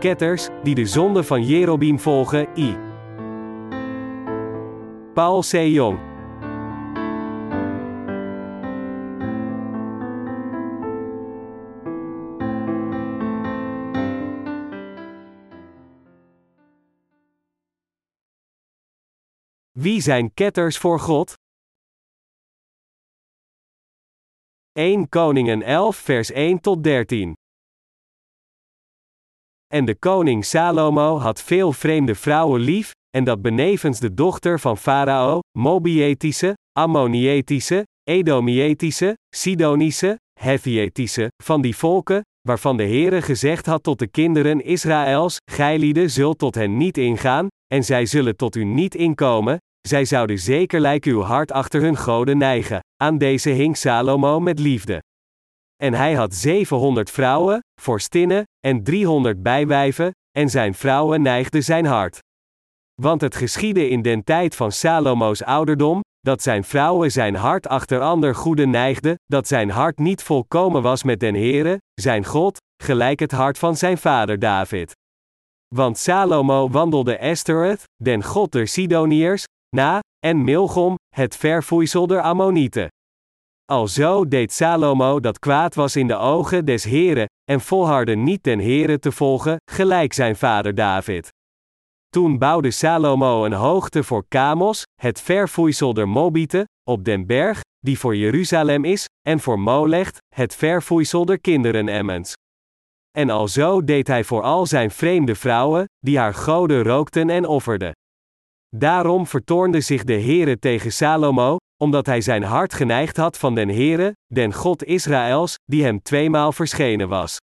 ketters, die de zonde van Jerobeam volgen, I. Paul C. Jong. Wie zijn ketters voor God? 1 Koningen 11 vers 1 tot 13 En de koning Salomo had veel vreemde vrouwen lief, en dat benevens de dochter van Farao, Mobietische, Ammonietische, Edomietische, Sidonische, Hethietische, van die volken, waarvan de Heere gezegd had tot de kinderen Israëls, Gijlieden zult tot hen niet ingaan, en zij zullen tot u niet inkomen, zij zouden zekerlijk uw hart achter hun goden neigen. Aan deze hing Salomo met liefde. En hij had 700 vrouwen, vorstinnen, en 300 bijwijven, en zijn vrouwen neigden zijn hart. Want het geschiedde in den tijd van Salomo's ouderdom, dat zijn vrouwen zijn hart achter ander goede neigden, dat zijn hart niet volkomen was met den Heere, zijn God, gelijk het hart van zijn vader David. Want Salomo wandelde Estereth, den god der Sidoniërs, na, en Milgom, het vervoeisel der Ammonieten. Alzo deed Salomo dat kwaad was in de ogen des Heren, en volhardde niet den Heren te volgen, gelijk zijn vader David. Toen bouwde Salomo een hoogte voor Kamos, het vervoeisel der Mobieten, op den berg, die voor Jeruzalem is, en voor Molech, het vervoeisel der kinderen Emmens. En alzo deed hij voor al zijn vreemde vrouwen, die haar goden rookten en offerden. Daarom vertoornde zich de Heere tegen Salomo, omdat hij zijn hart geneigd had van den Heere, den God Israëls, die hem tweemaal verschenen was.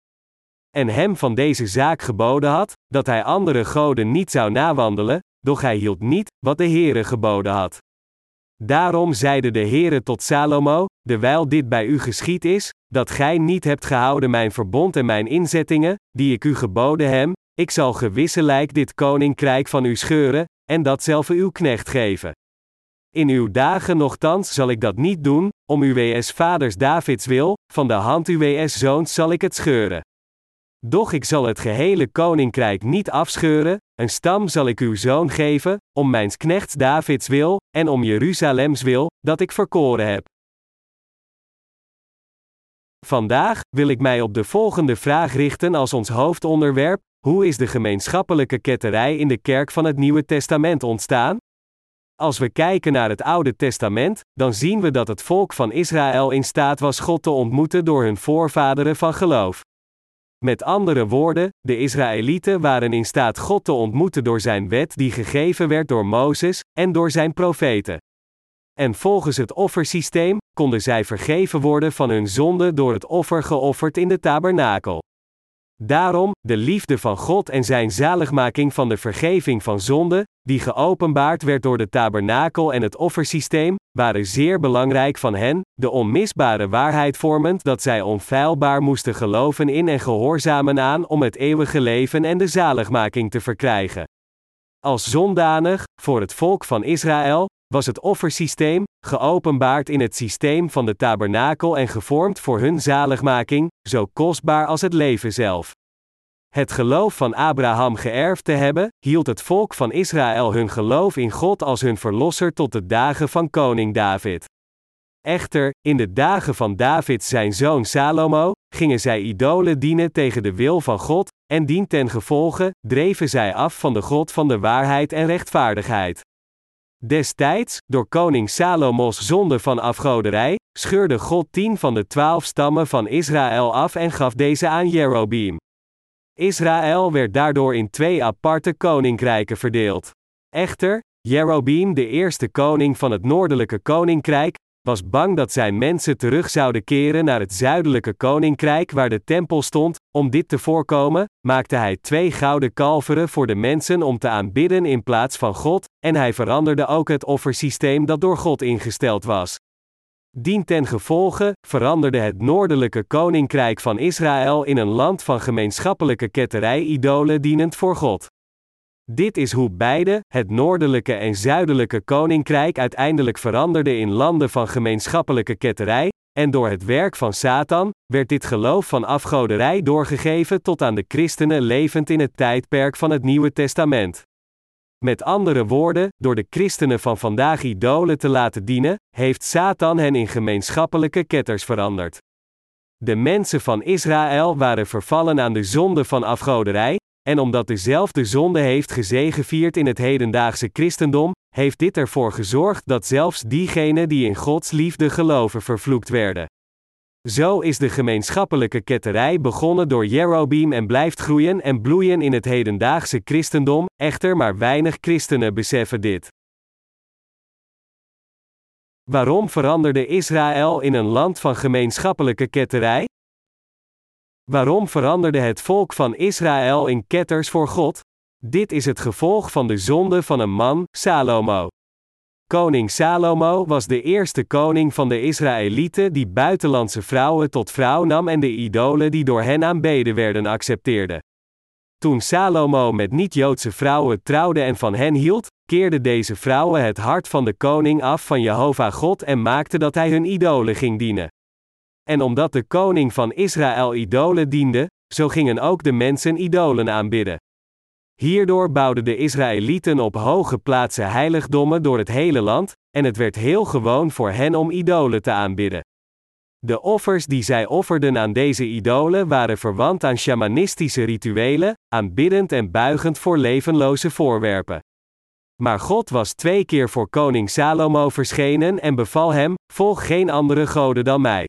En hem van deze zaak geboden had, dat hij andere goden niet zou nawandelen, doch hij hield niet, wat de Heere geboden had. Daarom zeide de Heere tot Salomo, dewijl dit bij u geschied is, dat gij niet hebt gehouden mijn verbond en mijn inzettingen, die ik u geboden heb, ik zal gewisselijk dit koninkrijk van u scheuren, en datzelfde uw knecht geven. In uw dagen nogthans zal ik dat niet doen, om uw WS vaders Davids wil, van de hand uw zoons zal ik het scheuren. Doch ik zal het gehele koninkrijk niet afscheuren, een stam zal ik uw zoon geven, om mijns knechts Davids wil, en om Jeruzalems wil, dat ik verkoren heb. Vandaag wil ik mij op de volgende vraag richten als ons hoofdonderwerp: hoe is de gemeenschappelijke ketterij in de kerk van het Nieuwe Testament ontstaan? Als we kijken naar het Oude Testament, dan zien we dat het volk van Israël in staat was God te ontmoeten door hun voorvaderen van geloof. Met andere woorden, de Israëlieten waren in staat God te ontmoeten door zijn wet die gegeven werd door Mozes en door zijn profeten. En volgens het offersysteem konden zij vergeven worden van hun zonde door het offer geofferd in de tabernakel. Daarom, de liefde van God en zijn zaligmaking van de vergeving van zonde, die geopenbaard werd door de tabernakel en het offersysteem, waren zeer belangrijk van hen, de onmisbare waarheid vormend dat zij onfeilbaar moesten geloven in en gehoorzamen aan om het eeuwige leven en de zaligmaking te verkrijgen. Als zondanig, voor het volk van Israël, was het offersysteem, geopenbaard in het systeem van de tabernakel en gevormd voor hun zaligmaking, zo kostbaar als het leven zelf. Het geloof van Abraham geërfd te hebben, hield het volk van Israël hun geloof in God als hun verlosser tot de dagen van koning David. Echter, in de dagen van David zijn zoon Salomo, gingen zij idolen dienen tegen de wil van God, en dien ten gevolge, dreven zij af van de God van de waarheid en rechtvaardigheid. Destijds, door koning Salomos zonde van afgoderij, scheurde God tien van de twaalf stammen van Israël af en gaf deze aan Jerobeam. Israël werd daardoor in twee aparte koninkrijken verdeeld. Echter, Jerobeam, de eerste koning van het noordelijke koninkrijk, was bang dat zijn mensen terug zouden keren naar het zuidelijke koninkrijk waar de tempel stond. Om dit te voorkomen, maakte hij twee gouden kalveren voor de mensen om te aanbidden in plaats van God, en hij veranderde ook het offersysteem dat door God ingesteld was. Dien ten gevolge veranderde het noordelijke koninkrijk van Israël in een land van gemeenschappelijke ketterij-idolen dienend voor God. Dit is hoe beide, het noordelijke en zuidelijke koninkrijk uiteindelijk veranderden in landen van gemeenschappelijke ketterij, en door het werk van Satan, werd dit geloof van afgoderij doorgegeven tot aan de christenen levend in het tijdperk van het Nieuwe Testament. Met andere woorden, door de christenen van vandaag idolen te laten dienen, heeft Satan hen in gemeenschappelijke ketters veranderd. De mensen van Israël waren vervallen aan de zonde van afgoderij, en omdat dezelfde zonde heeft gezegevierd in het hedendaagse christendom, heeft dit ervoor gezorgd dat zelfs diegenen die in Gods liefde geloven vervloekt werden. Zo is de gemeenschappelijke ketterij begonnen door Jerobeam en blijft groeien en bloeien in het hedendaagse christendom, echter maar weinig christenen beseffen dit. Waarom veranderde Israël in een land van gemeenschappelijke ketterij? Waarom veranderde het volk van Israël in ketters voor God? Dit is het gevolg van de zonde van een man, Salomo. Koning Salomo was de eerste koning van de Israëlieten die buitenlandse vrouwen tot vrouw nam en de idolen die door hen aanbeden werden accepteerde. Toen Salomo met niet-Joodse vrouwen trouwde en van hen hield, keerden deze vrouwen het hart van de koning af van Jehovah God en maakte dat hij hun idolen ging dienen. En omdat de koning van Israël idolen diende, zo gingen ook de mensen idolen aanbidden. Hierdoor bouwden de Israëlieten op hoge plaatsen heiligdommen door het hele land, en het werd heel gewoon voor hen om idolen te aanbidden. De offers die zij offerden aan deze idolen waren verwant aan shamanistische rituelen, aanbiddend en buigend voor levenloze voorwerpen. Maar God was twee keer voor koning Salomo verschenen en beval hem: Volg geen andere goden dan mij.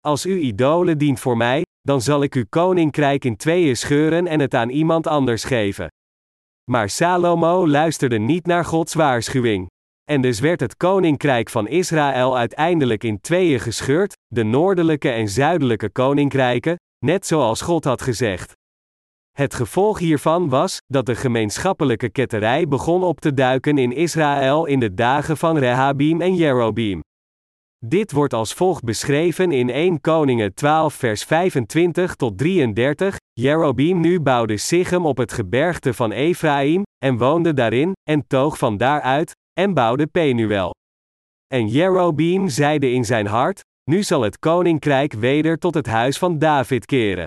Als u idolen dient voor mij, dan zal ik uw koninkrijk in tweeën scheuren en het aan iemand anders geven. Maar Salomo luisterde niet naar Gods waarschuwing. En dus werd het koninkrijk van Israël uiteindelijk in tweeën gescheurd, de noordelijke en zuidelijke koninkrijken, net zoals God had gezegd. Het gevolg hiervan was dat de gemeenschappelijke ketterij begon op te duiken in Israël in de dagen van Rehabim en Jerobeam. Dit wordt als volgt beschreven in 1 Koningen 12 vers 25 tot 33. Jerobeam nu bouwde Sichem op het gebergte van Ephraim, en woonde daarin, en toog van daaruit, en bouwde Penuel. En Jerobeam zeide in zijn hart, nu zal het koninkrijk weder tot het huis van David keren.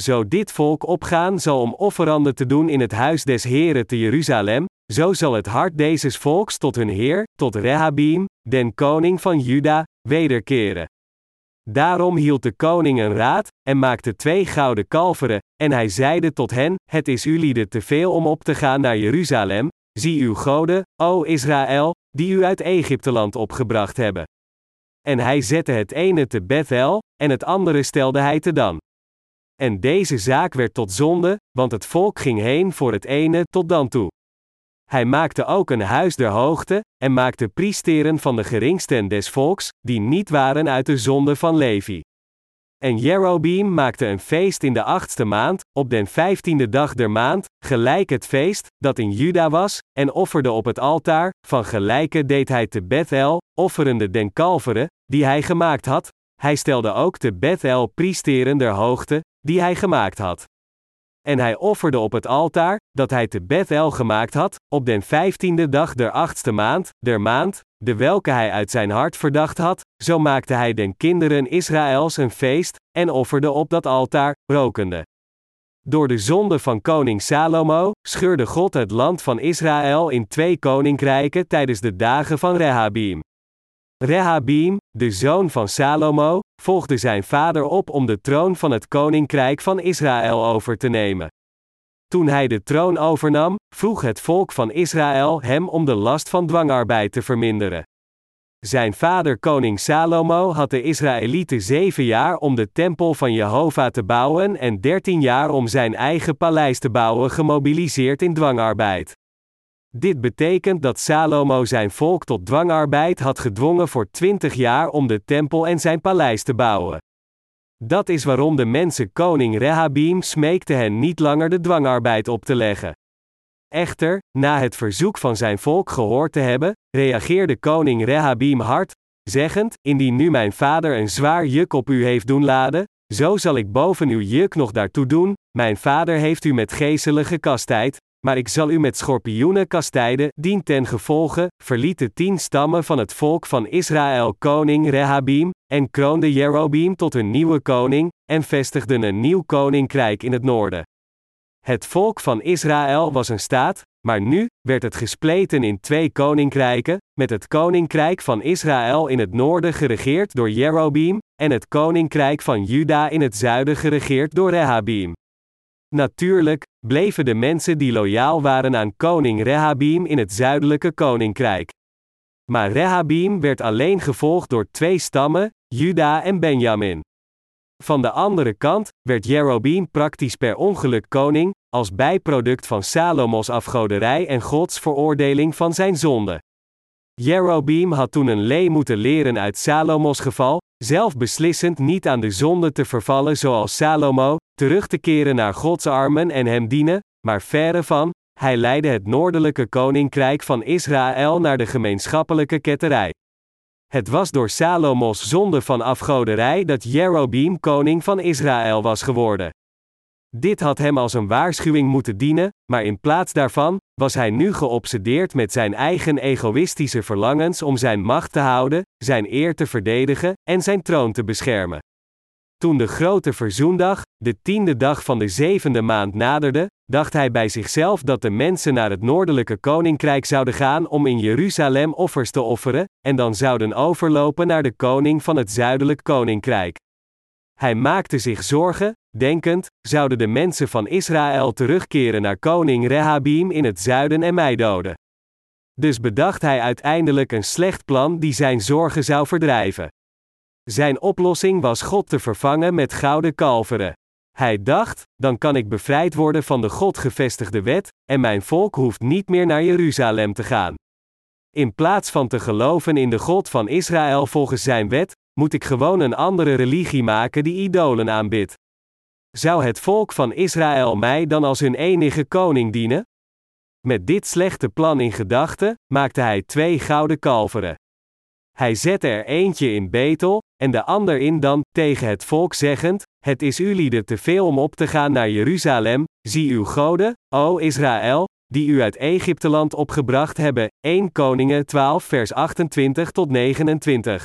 Zo dit volk opgaan zal om offeranden te doen in het huis des Heren te Jeruzalem, zo zal het hart dezes volks tot hun Heer, tot Rehabim, den koning van Juda, wederkeren. Daarom hield de koning een raad, en maakte twee gouden kalveren, en hij zeide tot hen: Het is ulieden te veel om op te gaan naar Jeruzalem, zie uw goden, o Israël, die u uit Egypteland opgebracht hebben. En hij zette het ene te Bethel, en het andere stelde hij te Dan. En deze zaak werd tot zonde, want het volk ging heen voor het ene tot dan toe. Hij maakte ook een huis der hoogte, en maakte priesteren van de geringsten des volks, die niet waren uit de zonde van Levi. En Jerobeam maakte een feest in de achtste maand, op den vijftiende dag der maand, gelijk het feest, dat in Juda was, en offerde op het altaar, van gelijke deed hij te Bethel, offerende den kalveren, die hij gemaakt had, hij stelde ook te Bethel priesteren der hoogte, die hij gemaakt had. En hij offerde op het altaar, dat hij te Bethel gemaakt had, op den vijftiende dag der achtste maand, der maand, de welke hij uit zijn hart verdacht had, zo maakte hij den kinderen Israëls een feest, en offerde op dat altaar, rokende. Door de zonde van koning Salomo, scheurde God het land van Israël in twee koninkrijken tijdens de dagen van Rehabim. Rehabim, de zoon van Salomo, volgde zijn vader op om de troon van het koninkrijk van Israël over te nemen. Toen hij de troon overnam, vroeg het volk van Israël hem om de last van dwangarbeid te verminderen. Zijn vader koning Salomo had de Israëlieten zeven jaar om de tempel van Jehovah te bouwen en dertien jaar om zijn eigen paleis te bouwen gemobiliseerd in dwangarbeid. Dit betekent dat Salomo zijn volk tot dwangarbeid had gedwongen voor twintig jaar om de tempel en zijn paleis te bouwen. Dat is waarom de mensen koning Rehabim smeekte hen niet langer de dwangarbeid op te leggen. Echter, na het verzoek van zijn volk gehoord te hebben, reageerde koning Rehabim hard, zeggend: Indien nu mijn vader een zwaar juk op u heeft doen laden, zo zal ik boven uw juk nog daartoe doen. Mijn vader heeft u met geeselen gekastheid, maar ik zal u met schorpioenen kastijden, dien ten gevolge, verlieten tien stammen van het volk van Israël koning Rehabim, en kroonde Jerobeam tot hun nieuwe koning, en vestigden een nieuw koninkrijk in het noorden. Het volk van Israël was een staat, maar nu werd het gespleten in twee koninkrijken, met het koninkrijk van Israël in het noorden geregeerd door Jerobeam, en het koninkrijk van Juda in het zuiden geregeerd door Rehabeam. Natuurlijk bleven de mensen die loyaal waren aan koning Rehabeam in het zuidelijke koninkrijk. Maar Rehabeam werd alleen gevolgd door twee stammen, Juda en Benjamin. Van de andere kant werd Jerobeam praktisch per ongeluk koning, als bijproduct van Salomos afgoderij en Gods veroordeling van zijn zonde. Jerobeam had toen een lee moeten leren uit Salomos geval, zelf beslissend niet aan de zonde te vervallen zoals Salomo, terug te keren naar Gods armen en hem dienen, maar verre van, hij leidde het noordelijke koninkrijk van Israël naar de gemeenschappelijke ketterij. Het was door Salomos zonde van afgoderij dat Jerobeam koning van Israël was geworden. Dit had hem als een waarschuwing moeten dienen, maar in plaats daarvan was hij nu geobsedeerd met zijn eigen egoïstische verlangens om zijn macht te houden, zijn eer te verdedigen en zijn troon te beschermen. Toen de grote verzoendag, de tiende dag van de zevende maand naderde, dacht hij bij zichzelf dat de mensen naar het noordelijke koninkrijk zouden gaan om in Jeruzalem offers te offeren, en dan zouden overlopen naar de koning van het zuidelijk koninkrijk. Hij maakte zich zorgen, denkend, zouden de mensen van Israël terugkeren naar koning Rehabeam in het zuiden en mij doden. Dus bedacht hij uiteindelijk een slecht plan die zijn zorgen zou verdrijven. Zijn oplossing was God te vervangen met gouden kalveren. Hij dacht, dan kan ik bevrijd worden van de God gevestigde wet, en mijn volk hoeft niet meer naar Jeruzalem te gaan. In plaats van te geloven in de God van Israël volgens zijn wet, moet ik gewoon een andere religie maken die idolen aanbidt. Zou het volk van Israël mij dan als hun enige koning dienen? Met dit slechte plan in gedachten, maakte hij twee gouden kalveren. Hij zette er eentje in Betel, en de ander in dan, tegen het volk zeggend: Het is jullie te veel om op te gaan naar Jeruzalem, zie uw goden, o Israël, die u uit Egypteland opgebracht hebben. 1 Koningen 12 vers 28 tot 29.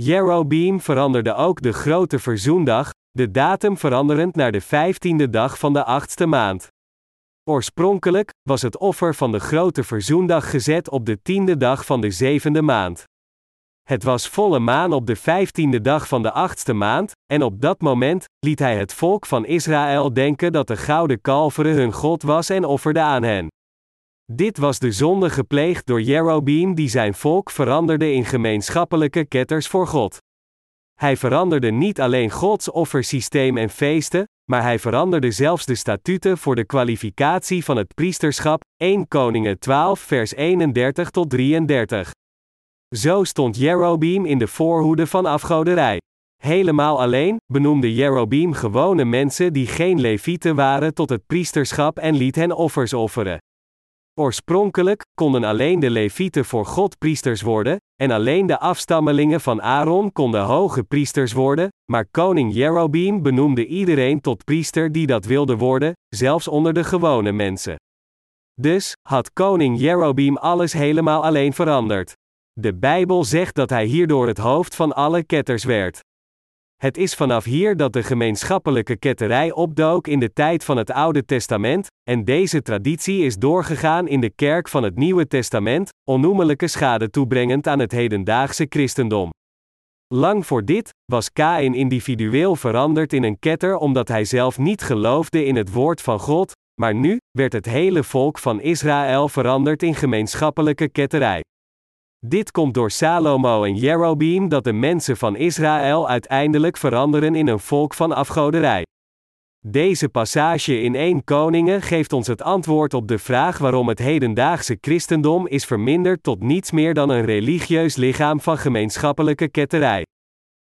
Jerobeam veranderde ook de grote verzoendag, de datum veranderend naar de vijftiende dag van de achtste maand. Oorspronkelijk was het offer van de grote verzoendag gezet op de tiende dag van de zevende maand. Het was volle maan op de vijftiende dag van de achtste maand, en op dat moment liet hij het volk van Israël denken dat de gouden kalveren hun God was en offerde aan hen. Dit was de zonde gepleegd door Jerobeam die zijn volk veranderde in gemeenschappelijke ketters voor God. Hij veranderde niet alleen Gods offersysteem en feesten, maar hij veranderde zelfs de statuten voor de kwalificatie van het priesterschap, 1 Koningen 12 vers 31 tot 33. Zo stond Jerobeam in de voorhoede van afgoderij. Helemaal alleen benoemde Jerobeam gewone mensen die geen levieten waren tot het priesterschap en liet hen offers offeren. Oorspronkelijk konden alleen de levieten voor God priesters worden, en alleen de afstammelingen van Aaron konden hoge priesters worden, maar koning Jerobeam benoemde iedereen tot priester die dat wilde worden, zelfs onder de gewone mensen. Dus had koning Jerobeam alles helemaal alleen veranderd. De Bijbel zegt dat hij hierdoor het hoofd van alle ketters werd. Het is vanaf hier dat de gemeenschappelijke ketterij opdook in de tijd van het Oude Testament, en deze traditie is doorgegaan in de kerk van het Nieuwe Testament, onnoemelijke schade toebrengend aan het hedendaagse christendom. Lang voor dit was Kain individueel veranderd in een ketter omdat hij zelf niet geloofde in het woord van God, maar nu werd het hele volk van Israël veranderd in gemeenschappelijke ketterij. Dit komt door Salomo en Jerobeam dat de mensen van Israël uiteindelijk veranderen in een volk van afgoderij. Deze passage in 1 Koningen geeft ons het antwoord op de vraag waarom het hedendaagse christendom is verminderd tot niets meer dan een religieus lichaam van gemeenschappelijke ketterij.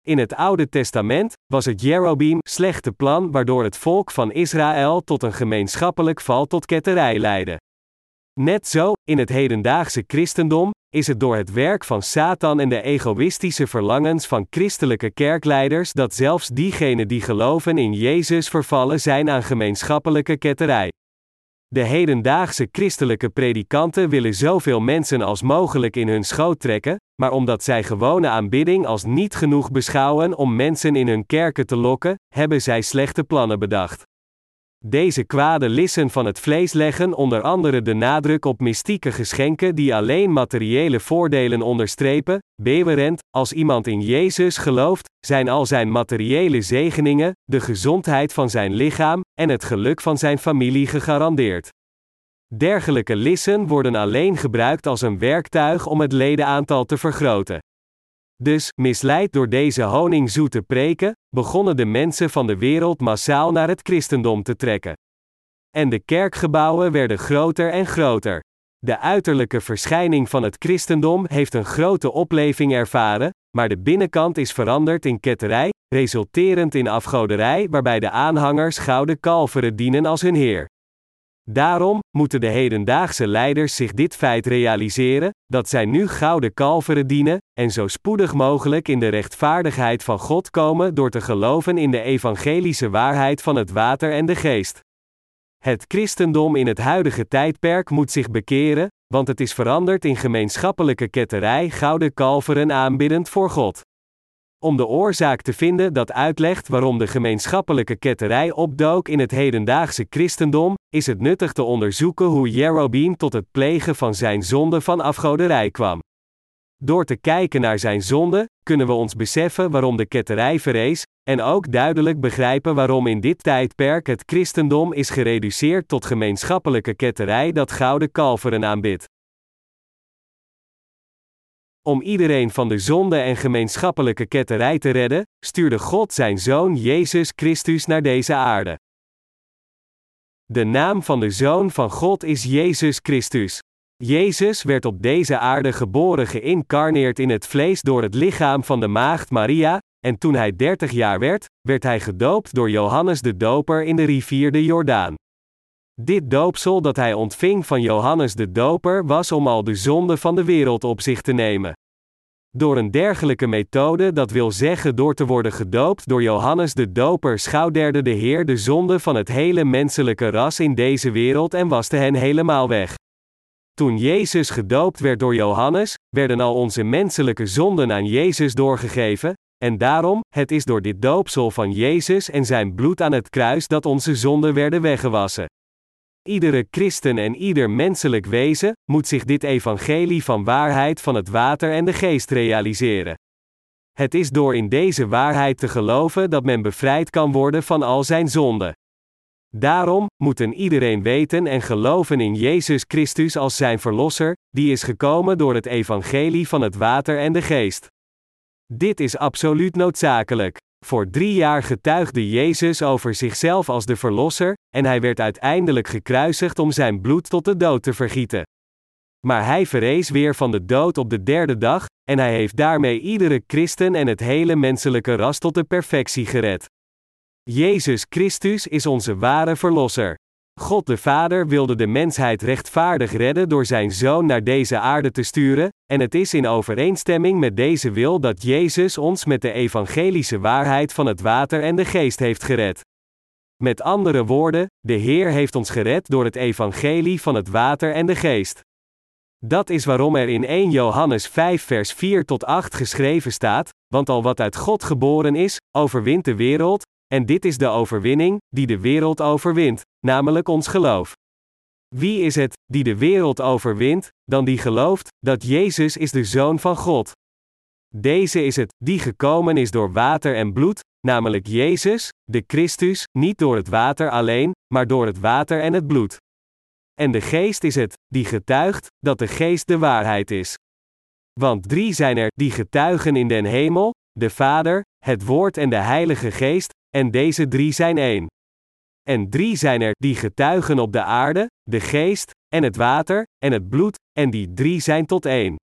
In het Oude Testament was het Jerobeam slechte plan waardoor het volk van Israël tot een gemeenschappelijk val tot ketterij leidde. Net zo, in het hedendaagse christendom, is het door het werk van Satan en de egoïstische verlangens van christelijke kerkleiders dat zelfs diegenen die geloven in Jezus vervallen zijn aan gemeenschappelijke ketterij. De hedendaagse christelijke predikanten willen zoveel mensen als mogelijk in hun schoot trekken, maar omdat zij gewone aanbidding als niet genoeg beschouwen om mensen in hun kerken te lokken, hebben zij slechte plannen bedacht. Deze kwade lissen van het vlees leggen onder andere de nadruk op mystieke geschenken die alleen materiële voordelen onderstrepen. Bewerend, als iemand in Jezus gelooft, zijn al zijn materiële zegeningen, de gezondheid van zijn lichaam en het geluk van zijn familie gegarandeerd. Dergelijke lissen worden alleen gebruikt als een werktuig om het ledenaantal te vergroten. Dus, misleid door deze honingzoete preken, begonnen de mensen van de wereld massaal naar het christendom te trekken. En de kerkgebouwen werden groter en groter. De uiterlijke verschijning van het christendom heeft een grote opleving ervaren, maar de binnenkant is veranderd in ketterij, resulterend in afgoderij waarbij de aanhangers gouden kalveren dienen als hun heer. Daarom moeten de hedendaagse leiders zich dit feit realiseren: dat zij nu gouden kalveren dienen, en zo spoedig mogelijk in de rechtvaardigheid van God komen door te geloven in de evangelische waarheid van het water en de geest. Het christendom in het huidige tijdperk moet zich bekeren, want het is veranderd in gemeenschappelijke ketterij gouden kalveren aanbiddend voor God. Om de oorzaak te vinden dat uitlegt waarom de gemeenschappelijke ketterij opdook in het hedendaagse christendom, is het nuttig te onderzoeken hoe Jerobeam tot het plegen van zijn zonde van afgoderij kwam. Door te kijken naar zijn zonde, kunnen we ons beseffen waarom de ketterij verrees, en ook duidelijk begrijpen waarom in dit tijdperk het christendom is gereduceerd tot gemeenschappelijke ketterij dat gouden kalveren aanbidt. Om iedereen van de zonde en gemeenschappelijke ketterij te redden, stuurde God zijn Zoon Jezus Christus naar deze aarde. De naam van de Zoon van God is Jezus Christus. Jezus werd op deze aarde geboren geïncarneerd in het vlees door het lichaam van de maagd Maria, en toen hij 30 jaar werd, werd hij gedoopt door Johannes de Doper in de rivier de Jordaan. Dit doopsel dat hij ontving van Johannes de Doper was om al de zonde van de wereld op zich te nemen. Door een dergelijke methode, dat wil zeggen door te worden gedoopt door Johannes de Doper, schouderde de Heer de zonde van het hele menselijke ras in deze wereld en waste hen helemaal weg. Toen Jezus gedoopt werd door Johannes, werden al onze menselijke zonden aan Jezus doorgegeven, en daarom, het is door dit doopsel van Jezus en zijn bloed aan het kruis dat onze zonden werden weggewassen. Iedere christen en ieder menselijk wezen moet zich dit evangelie van waarheid van het water en de geest realiseren. Het is door in deze waarheid te geloven dat men bevrijd kan worden van al zijn zonden. Daarom moeten iedereen weten en geloven in Jezus Christus als zijn Verlosser, die is gekomen door het evangelie van het water en de geest. Dit is absoluut noodzakelijk. Voor drie jaar getuigde Jezus over zichzelf als de Verlosser, en hij werd uiteindelijk gekruisigd om zijn bloed tot de dood te vergieten. Maar hij verrees weer van de dood op de derde dag, en hij heeft daarmee iedere christen en het hele menselijke ras tot de perfectie gered. Jezus Christus is onze ware Verlosser. God de Vader wilde de mensheid rechtvaardig redden door zijn Zoon naar deze aarde te sturen, en het is in overeenstemming met deze wil dat Jezus ons met de evangelische waarheid van het water en de geest heeft gered. Met andere woorden, de Heer heeft ons gered door het evangelie van het water en de geest. Dat is waarom er in 1 Johannes 5 vers 4 tot 8 geschreven staat, want al wat uit God geboren is, overwint de wereld, en dit is de overwinning, die de wereld overwint, namelijk ons geloof. Wie is het, die de wereld overwint, dan die gelooft, dat Jezus is de Zoon van God? Deze is het, die gekomen is door water en bloed, namelijk Jezus, de Christus, niet door het water alleen, maar door het water en het bloed. En de Geest is het, die getuigt, dat de Geest de waarheid is. Want drie zijn er, die getuigen in den hemel, de Vader, het Woord en de Heilige Geest, en deze drie zijn één. En drie zijn er, die getuigen op de aarde, de geest, en het water, en het bloed, en die drie zijn tot één.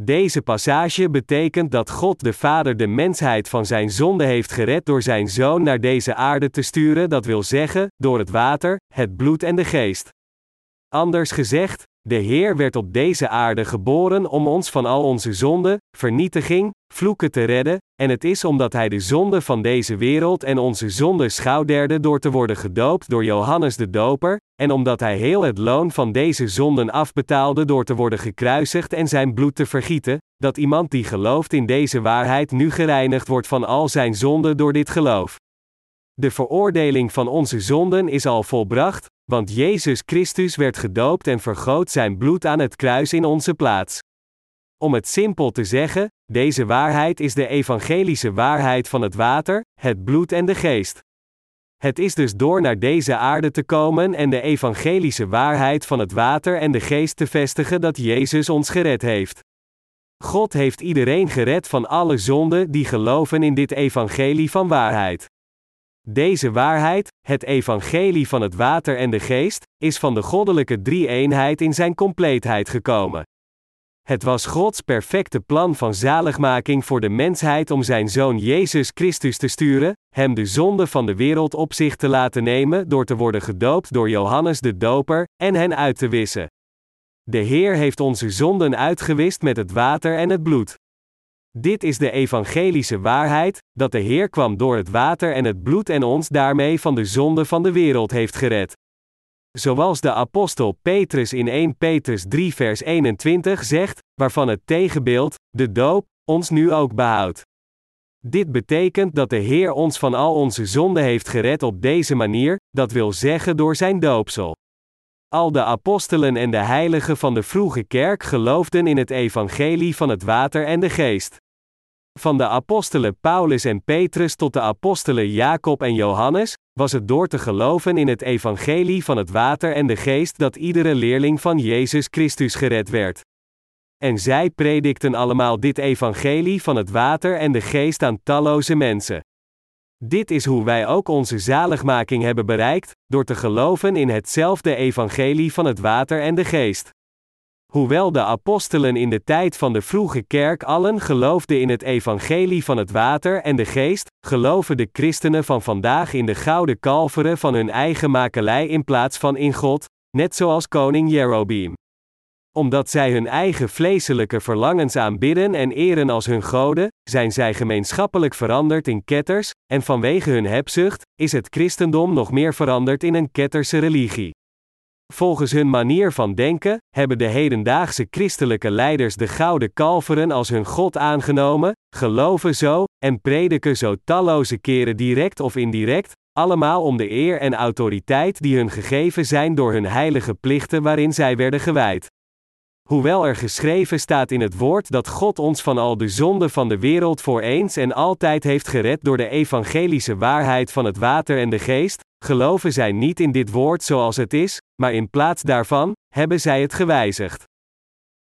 Deze passage betekent dat God de Vader de mensheid van zijn zonde heeft gered door zijn Zoon naar deze aarde te sturen, dat wil zeggen, door het water, het bloed en de geest. Anders gezegd, De Heer werd op deze aarde geboren om ons van al onze zonden, vernietiging, vloeken te redden, en het is omdat Hij de zonde van deze wereld en onze zonde schouderde door te worden gedoopt door Johannes de Doper, en omdat Hij heel het loon van deze zonden afbetaalde door te worden gekruisigd en zijn bloed te vergieten, dat iemand die gelooft in deze waarheid nu gereinigd wordt van al zijn zonden door dit geloof. De veroordeling van onze zonden is al volbracht, want Jezus Christus werd gedoopt en vergoot zijn bloed aan het kruis in onze plaats. Om het simpel te zeggen, deze waarheid is de evangelische waarheid van het water, het bloed en de geest. Het is dus door naar deze aarde te komen en de evangelische waarheid van het water en de geest te vestigen dat Jezus ons gered heeft. God heeft iedereen gered van alle zonden die geloven in dit evangelie van waarheid. Deze waarheid, het evangelie van het water en de geest, is van de goddelijke drie-eenheid in zijn compleetheid gekomen. Het was Gods perfecte plan van zaligmaking voor de mensheid om zijn zoon Jezus Christus te sturen, hem de zonde van de wereld op zich te laten nemen door te worden gedoopt door Johannes de Doper en hen uit te wissen. De Heer heeft onze zonden uitgewist met het water en het bloed. Dit is de evangelische waarheid, dat de Heer kwam door het water en het bloed en ons daarmee van de zonde van de wereld heeft gered. Zoals de apostel Petrus in 1 Petrus 3 vers 21 zegt, waarvan het tegenbeeld, de doop, ons nu ook behoudt. Dit betekent dat de Heer ons van al onze zonden heeft gered op deze manier, dat wil zeggen door zijn doopsel. Al de apostelen en de heiligen van de vroege kerk geloofden in het evangelie van het water en de geest. Van de apostelen Paulus en Petrus tot de apostelen Jacob en Johannes, was het door te geloven in het evangelie van het water en de geest dat iedere leerling van Jezus Christus gered werd. En zij predikten allemaal dit evangelie van het water en de geest aan talloze mensen. Dit is hoe wij ook onze zaligmaking hebben bereikt, door te geloven in hetzelfde evangelie van het water en de geest. Hoewel de apostelen in de tijd van de vroege kerk allen geloofden in het evangelie van het water en de geest, geloven de christenen van vandaag in de gouden kalveren van hun eigen makelij in plaats van in God, net zoals koning Jerobeam. Omdat zij hun eigen vleeselijke verlangens aanbidden en eren als hun goden, zijn zij gemeenschappelijk veranderd in ketters, en vanwege hun hebzucht, is het christendom nog meer veranderd in een ketterse religie. Volgens hun manier van denken, hebben de hedendaagse christelijke leiders de gouden kalveren als hun God aangenomen, geloven zo, en prediken zo talloze keren direct of indirect, allemaal om de eer en autoriteit die hun gegeven zijn door hun heilige plichten waarin zij werden gewijd. Hoewel er geschreven staat in het woord dat God ons van al de zonden van de wereld voor eens en altijd heeft gered door de evangelische waarheid van het water en de geest, geloven zij niet in dit woord zoals het is, maar in plaats daarvan hebben zij het gewijzigd.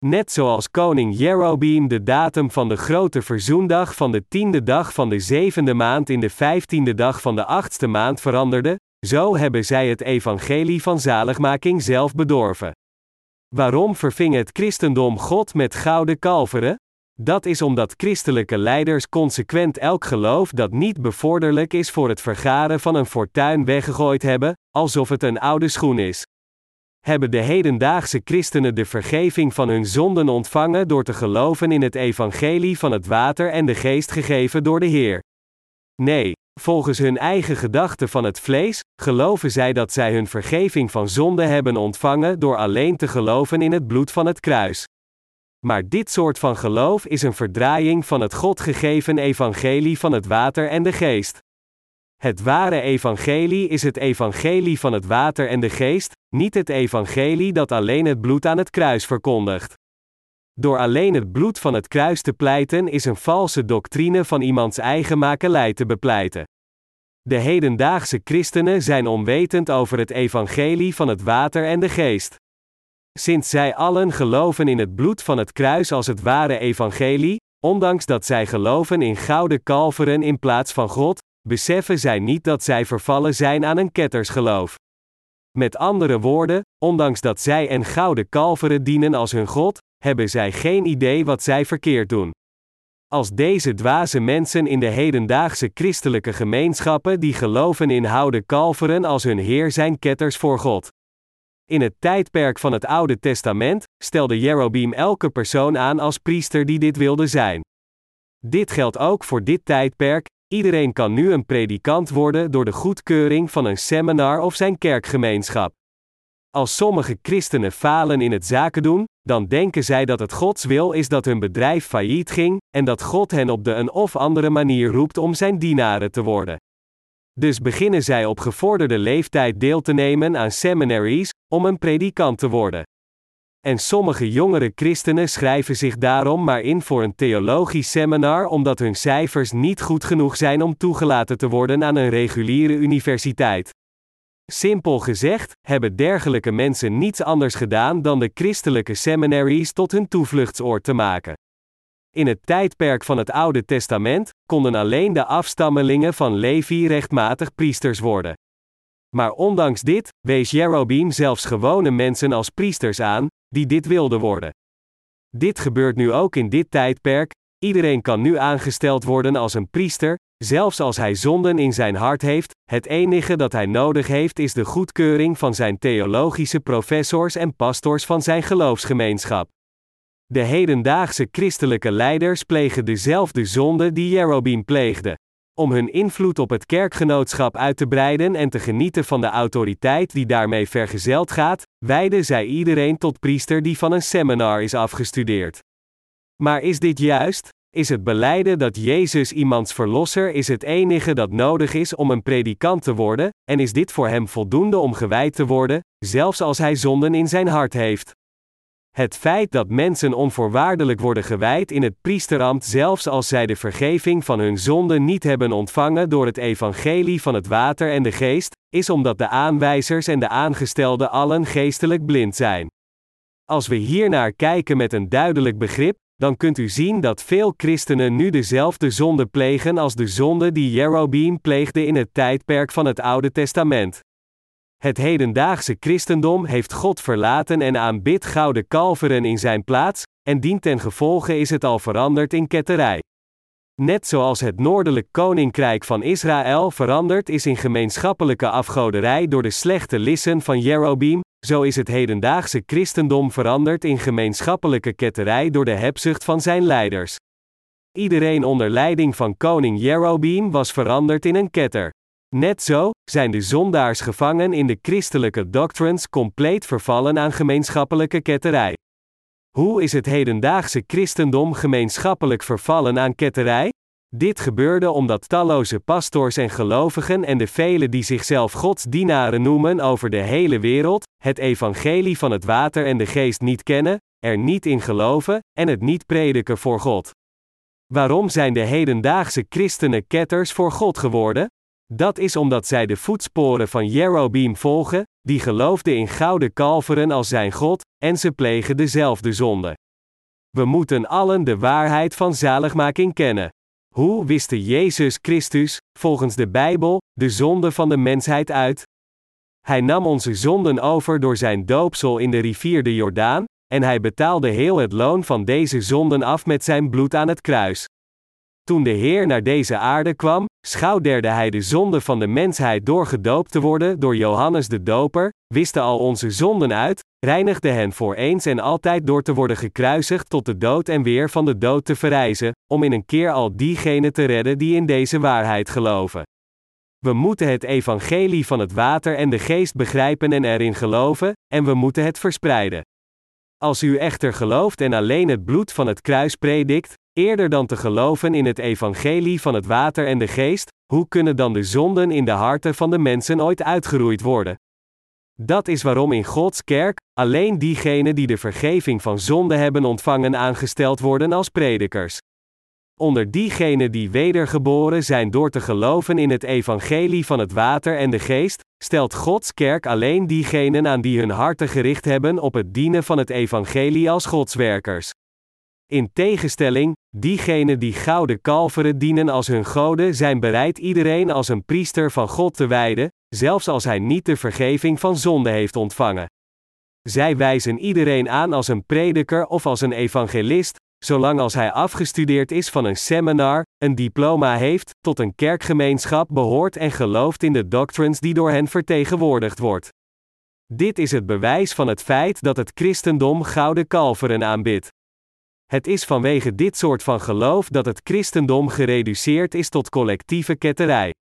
Net zoals koning Jerobeam de datum van de grote verzoendag van de tiende dag van de zevende maand in de vijftiende dag van de achtste maand veranderde, zo hebben zij het evangelie van zaligmaking zelf bedorven. Waarom verving het christendom God met gouden kalveren? Dat is omdat christelijke leiders consequent elk geloof dat niet bevorderlijk is voor het vergaren van een fortuin weggegooid hebben, alsof het een oude schoen is. Hebben de hedendaagse christenen de vergeving van hun zonden ontvangen door te geloven in het evangelie van het water en de geest gegeven door de Heer? Nee, volgens hun eigen gedachten van het vlees, geloven zij dat zij hun vergeving van zonde hebben ontvangen door alleen te geloven in het bloed van het kruis. Maar dit soort van geloof is een verdraaiing van het God gegeven evangelie van het water en de geest. Het ware evangelie is het evangelie van het water en de geest, niet het evangelie dat alleen het bloed aan het kruis verkondigt. Door alleen het bloed van het kruis te pleiten is een valse doctrine van iemands eigen makelij te bepleiten. De hedendaagse christenen zijn onwetend over het evangelie van het water en de geest. Sinds zij allen geloven in het bloed van het kruis als het ware evangelie, ondanks dat zij geloven in gouden kalveren in plaats van God, beseffen zij niet dat zij vervallen zijn aan een kettersgeloof. Met andere woorden, ondanks dat zij en gouden kalveren dienen als hun God, hebben zij geen idee wat zij verkeerd doen. Als deze dwaze mensen in de hedendaagse christelijke gemeenschappen die geloven in houden kalveren als hun Heer zijn ketters voor God. In het tijdperk van het Oude Testament stelde Jerobeam elke persoon aan als priester die dit wilde zijn. Dit geldt ook voor dit tijdperk. Iedereen kan nu een predikant worden door de goedkeuring van een seminar of zijn kerkgemeenschap. Als sommige christenen falen in het zaken doen, dan denken zij dat het Gods wil is dat hun bedrijf failliet ging, en dat God hen op de een of andere manier roept om zijn dienaren te worden. Dus beginnen zij op gevorderde leeftijd deel te nemen aan seminaries, om een predikant te worden. En sommige jongere christenen schrijven zich daarom maar in voor een theologisch seminar omdat hun cijfers niet goed genoeg zijn om toegelaten te worden aan een reguliere universiteit. Simpel gezegd, hebben dergelijke mensen niets anders gedaan dan de christelijke seminaries tot hun toevluchtsoord te maken. In het tijdperk van het Oude Testament konden alleen de afstammelingen van Levi rechtmatig priesters worden. Maar ondanks dit wees Jerobeam zelfs gewone mensen als priesters aan, die dit wilden worden. Dit gebeurt nu ook in dit tijdperk, iedereen kan nu aangesteld worden als een priester, zelfs als hij zonden in zijn hart heeft, het enige dat hij nodig heeft is de goedkeuring van zijn theologische professors en pastors van zijn geloofsgemeenschap. De hedendaagse christelijke leiders plegen dezelfde zonde die Jerobeam pleegde. Om hun invloed op het kerkgenootschap uit te breiden en te genieten van de autoriteit die daarmee vergezeld gaat, wijden zij iedereen tot priester die van een seminar is afgestudeerd. Maar is dit juist? Is het beleiden dat Jezus iemands verlosser is het enige dat nodig is om een predikant te worden, en is dit voor hem voldoende om gewijd te worden, zelfs als hij zonden in zijn hart heeft? Het feit dat mensen onvoorwaardelijk worden gewijd in het priesterambt, zelfs als zij de vergeving van hun zonden niet hebben ontvangen door het evangelie van het water en de geest, is omdat de aanwijzers en de aangestelden allen geestelijk blind zijn. Als we hiernaar kijken met een duidelijk begrip, dan kunt u zien dat veel christenen nu dezelfde zonde plegen als de zonde die Jerobeam pleegde in het tijdperk van het Oude Testament. Het hedendaagse christendom heeft God verlaten en aanbidt gouden kalveren in zijn plaats, en dient ten gevolge is het al veranderd in ketterij. Net zoals het noordelijk koninkrijk van Israël veranderd is in gemeenschappelijke afgoderij door de slechte lissen van Jerobeam, zo is het hedendaagse christendom veranderd in gemeenschappelijke ketterij door de hebzucht van zijn leiders. Iedereen onder leiding van koning Jerobeam was veranderd in een ketter. Net zo zijn de zondaars gevangen in de christelijke doctrines compleet vervallen aan gemeenschappelijke ketterij. Hoe is het hedendaagse christendom gemeenschappelijk vervallen aan ketterij? Dit gebeurde omdat talloze pastors en gelovigen en de velen die zichzelf Gods dienaren noemen over de hele wereld, het evangelie van het water en de geest niet kennen, er niet in geloven en het niet prediken voor God. Waarom zijn de hedendaagse christenen ketters voor God geworden? Dat is omdat zij de voetsporen van Jerobeam volgen, die geloofde in gouden kalveren als zijn God, en ze plegen dezelfde zonde. We moeten allen de waarheid van zaligmaking kennen. Hoe wiste Jezus Christus, volgens de Bijbel, de zonde van de mensheid uit? Hij nam onze zonden over door zijn doopsel in de rivier de Jordaan, en hij betaalde heel het loon van deze zonden af met zijn bloed aan het kruis. Toen de Heer naar deze aarde kwam, schouderde hij de zonde van de mensheid door gedoopt te worden door Johannes de Doper, wiste al onze zonden uit, reinigde hen voor eens en altijd door te worden gekruisigd tot de dood en weer van de dood te verrijzen, om in een keer al diegenen te redden die in deze waarheid geloven. We moeten het evangelie van het water en de geest begrijpen en erin geloven, en we moeten het verspreiden. Als u echter gelooft en alleen het bloed van het kruis predikt, eerder dan te geloven in het evangelie van het water en de geest, hoe kunnen dan de zonden in de harten van de mensen ooit uitgeroeid worden? Dat is waarom in Gods kerk alleen diegenen die de vergeving van zonde hebben ontvangen aangesteld worden als predikers. Onder diegenen die wedergeboren zijn door te geloven in het evangelie van het water en de geest, stelt Gods kerk alleen diegenen aan die hun harten gericht hebben op het dienen van het evangelie als godswerkers. In tegenstelling, diegenen die gouden kalveren dienen als hun goden zijn bereid iedereen als een priester van God te wijden, zelfs als hij niet de vergeving van zonde heeft ontvangen. Zij wijzen iedereen aan als een prediker of als een evangelist, zolang als hij afgestudeerd is van een seminar, een diploma heeft, tot een kerkgemeenschap behoort en gelooft in de doctrines die door hen vertegenwoordigd wordt. Dit is het bewijs van het feit dat het christendom gouden kalveren aanbidt. Het is vanwege dit soort van geloof dat het christendom gereduceerd is tot collectieve ketterij.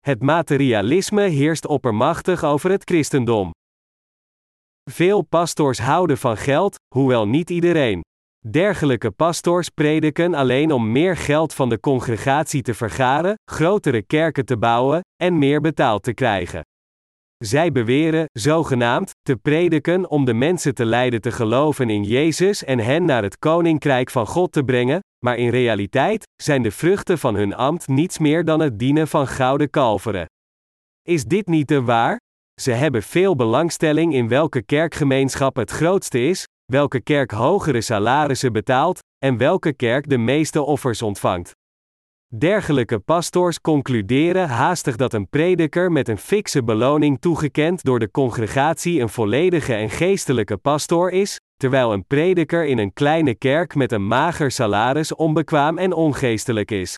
Het materialisme heerst oppermachtig over het christendom. Veel pastors houden van geld, hoewel niet iedereen. Dergelijke pastors prediken alleen om meer geld van de congregatie te vergaren, grotere kerken te bouwen en meer betaald te krijgen. Zij beweren, zogenaamd, te prediken om de mensen te leiden te geloven in Jezus en hen naar het koninkrijk van God te brengen, maar in realiteit zijn de vruchten van hun ambt niets meer dan het dienen van gouden kalveren. Is dit niet de waar? Ze hebben veel belangstelling in welke kerkgemeenschap het grootste is, welke kerk hogere salarissen betaalt en welke kerk de meeste offers ontvangt. Dergelijke pastors concluderen haastig dat een prediker met een fikse beloning toegekend door de congregatie een volledige en geestelijke pastor is, terwijl een prediker in een kleine kerk met een mager salaris onbekwaam en ongeestelijk is.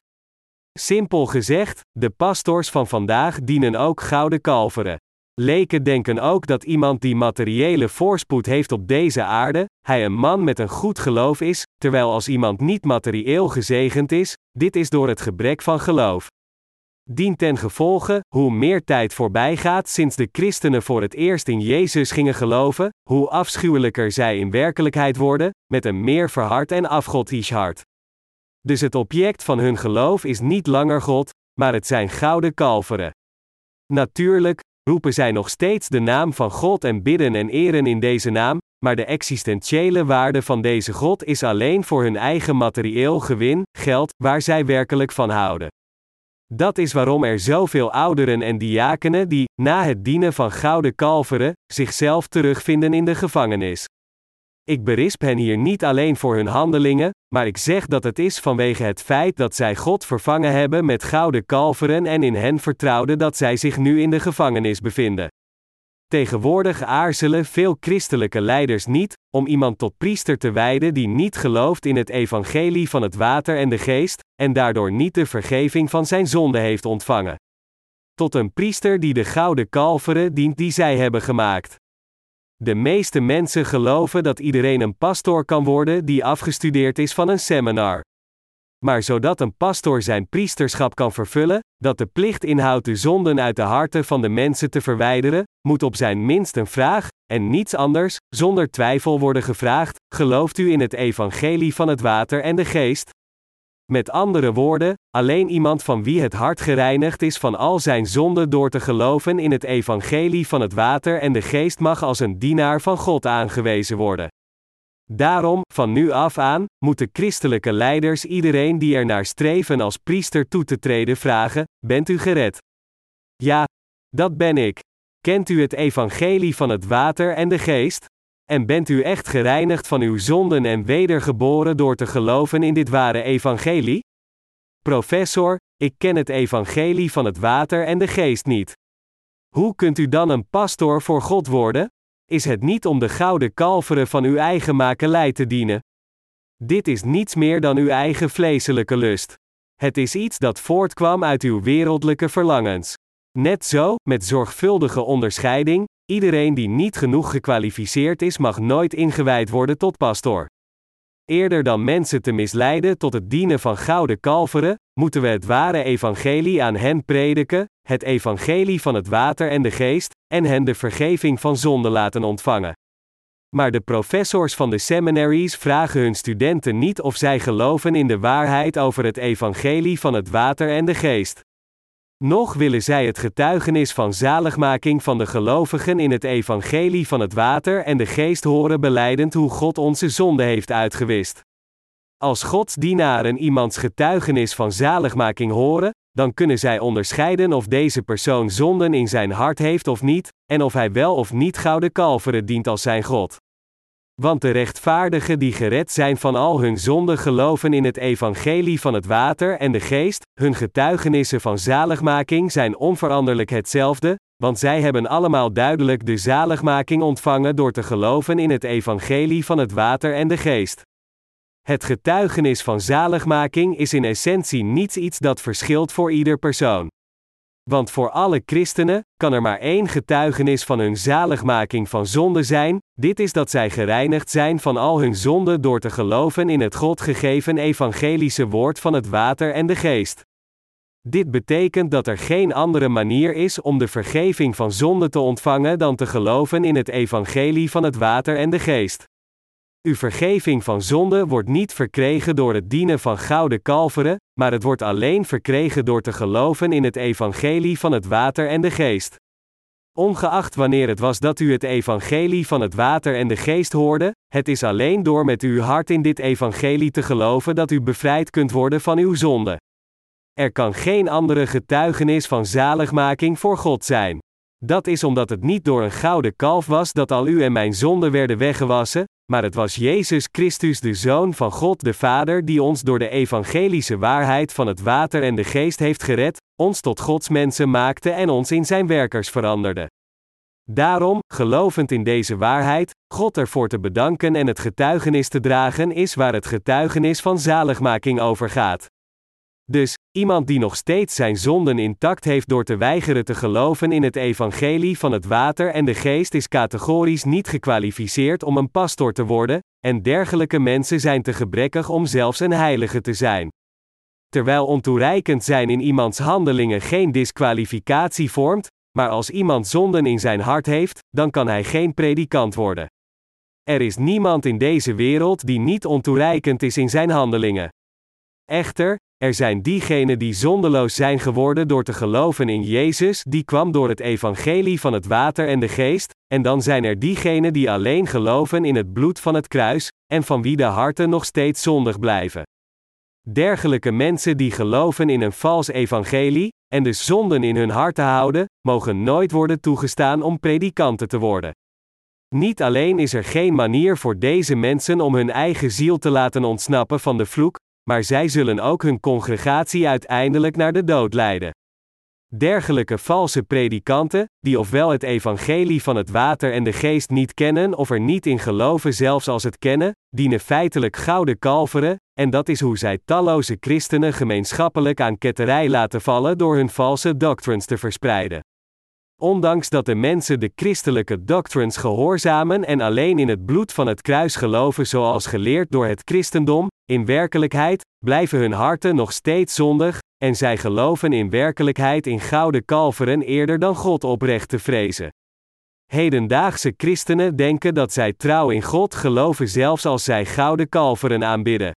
Simpel gezegd, de pastors van vandaag dienen ook gouden kalveren. Leken denken ook dat iemand die materiële voorspoed heeft op deze aarde, hij een man met een goed geloof is, terwijl als iemand niet materieel gezegend is, dit is door het gebrek van geloof. Dien ten gevolge, hoe meer tijd voorbij gaat sinds de christenen voor het eerst in Jezus gingen geloven, hoe afschuwelijker zij in werkelijkheid worden, met een meer verhard en afgodisch hart. Dus het object van hun geloof is niet langer God, maar het zijn gouden kalveren. Natuurlijk, roepen zij nog steeds de naam van God en bidden en eren in deze naam, maar de existentiële waarde van deze God is alleen voor hun eigen materieel gewin, geld, waar zij werkelijk van houden. Dat is waarom er zoveel ouderen en diakenen die, na het dienen van gouden kalveren, zichzelf terugvinden in de gevangenis. Ik berisp hen hier niet alleen voor hun handelingen, maar ik zeg dat het is vanwege het feit dat zij God vervangen hebben met gouden kalveren en in hen vertrouwden dat zij zich nu in de gevangenis bevinden. Tegenwoordig aarzelen veel christelijke leiders niet om iemand tot priester te wijden die niet gelooft in het evangelie van het water en de geest, en daardoor niet de vergeving van zijn zonde heeft ontvangen. Tot een priester die de gouden kalveren dient die zij hebben gemaakt. De meeste mensen geloven dat iedereen een pastoor kan worden die afgestudeerd is van een seminar. Maar zodat een pastoor zijn priesterschap kan vervullen, dat de plicht inhoudt de zonden uit de harten van de mensen te verwijderen, moet op zijn minst een vraag, en niets anders, zonder twijfel worden gevraagd: gelooft u in het evangelie van het water en de geest? Met andere woorden, alleen iemand van wie het hart gereinigd is van al zijn zonden door te geloven in het evangelie van het water en de geest mag als een dienaar van God aangewezen worden. Daarom, van nu af aan, moeten christelijke leiders iedereen die er naar streven als priester toe te treden vragen: Bent u gered? Ja, dat ben ik. Kent u het evangelie van het water en de geest? En bent u echt gereinigd van uw zonden en wedergeboren door te geloven in dit ware evangelie? Professor, ik ken het evangelie van het water en de geest niet. Hoe kunt u dan een pastoor voor God worden? Is het niet om de gouden kalveren van uw eigen makelij te dienen? Dit is niets meer dan uw eigen vleeselijke lust. Het is iets dat voortkwam uit uw wereldlijke verlangens. Net zo, met zorgvuldige onderscheiding, iedereen die niet genoeg gekwalificeerd is mag nooit ingewijd worden tot pastoor. Eerder dan mensen te misleiden tot het dienen van gouden kalveren, moeten we het ware evangelie aan hen prediken, het evangelie van het water en de geest, en hen de vergeving van zonde laten ontvangen. Maar de professors van de seminaries vragen hun studenten niet of zij geloven in de waarheid over het evangelie van het water en de geest. Nog willen zij het getuigenis van zaligmaking van de gelovigen in het evangelie van het water en de geest horen beleidend hoe God onze zonde heeft uitgewist. Als Gods dienaren iemands getuigenis van zaligmaking horen, dan kunnen zij onderscheiden of deze persoon zonden in zijn hart heeft of niet, en of hij wel of niet gouden kalveren dient als zijn God. Want de rechtvaardigen die gered zijn van al hun zonden geloven in het evangelie van het water en de geest, hun getuigenissen van zaligmaking zijn onveranderlijk hetzelfde, want zij hebben allemaal duidelijk de zaligmaking ontvangen door te geloven in het evangelie van het water en de geest. Het getuigenis van zaligmaking is in essentie niets iets dat verschilt voor ieder persoon. Want voor alle christenen kan er maar één getuigenis van hun zaligmaking van zonde zijn, dit is dat zij gereinigd zijn van al hun zonden door te geloven in het God gegeven evangelische woord van het water en de geest. Dit betekent dat er geen andere manier is om de vergeving van zonde te ontvangen dan te geloven in het evangelie van het water en de geest. Uw vergeving van zonde wordt niet verkregen door het dienen van gouden kalveren, maar het wordt alleen verkregen door te geloven in het evangelie van het water en de geest. Ongeacht wanneer het was dat u het evangelie van het water en de geest hoorde, het is alleen door met uw hart in dit evangelie te geloven dat u bevrijd kunt worden van uw zonde. Er kan geen andere getuigenis van zaligmaking voor God zijn. Dat is omdat het niet door een gouden kalf was dat al u en mijn zonden werden weggewassen, maar het was Jezus Christus, de Zoon van God de Vader, die ons door de evangelische waarheid van het water en de geest heeft gered, ons tot Gods mensen maakte en ons in zijn werkers veranderde. Daarom, gelovend in deze waarheid, God ervoor te bedanken en het getuigenis te dragen is waar het getuigenis van zaligmaking over gaat. Dus, iemand die nog steeds zijn zonden intact heeft door te weigeren te geloven in het evangelie van het water en de geest is categorisch niet gekwalificeerd om een pastor te worden, en dergelijke mensen zijn te gebrekkig om zelfs een heilige te zijn. Terwijl ontoereikend zijn in iemands handelingen geen disqualificatie vormt, maar als iemand zonden in zijn hart heeft, dan kan hij geen predikant worden. Er is niemand in deze wereld die niet ontoereikend is in zijn handelingen. Echter, er zijn diegenen die zondeloos zijn geworden door te geloven in Jezus, die kwam door het evangelie van het water en de geest, en dan zijn er diegenen die alleen geloven in het bloed van het kruis, en van wie de harten nog steeds zondig blijven. Dergelijke mensen die geloven in een vals evangelie, en de zonden in hun harten houden, mogen nooit worden toegestaan om predikanten te worden. Niet alleen is er geen manier voor deze mensen om hun eigen ziel te laten ontsnappen van de vloek, maar zij zullen ook hun congregatie uiteindelijk naar de dood leiden. Dergelijke valse predikanten, die ofwel het evangelie van het water en de geest niet kennen of er niet in geloven zelfs als het kennen, dienen feitelijk gouden kalveren, en dat is hoe zij talloze christenen gemeenschappelijk aan ketterij laten vallen door hun valse doctrines te verspreiden. Ondanks dat de mensen de christelijke doctrines gehoorzamen en alleen in het bloed van het kruis geloven zoals geleerd door het christendom, in werkelijkheid blijven hun harten nog steeds zondig, en zij geloven in werkelijkheid in gouden kalveren eerder dan God oprecht te vrezen. Hedendaagse christenen denken dat zij trouw in God geloven zelfs als zij gouden kalveren aanbidden.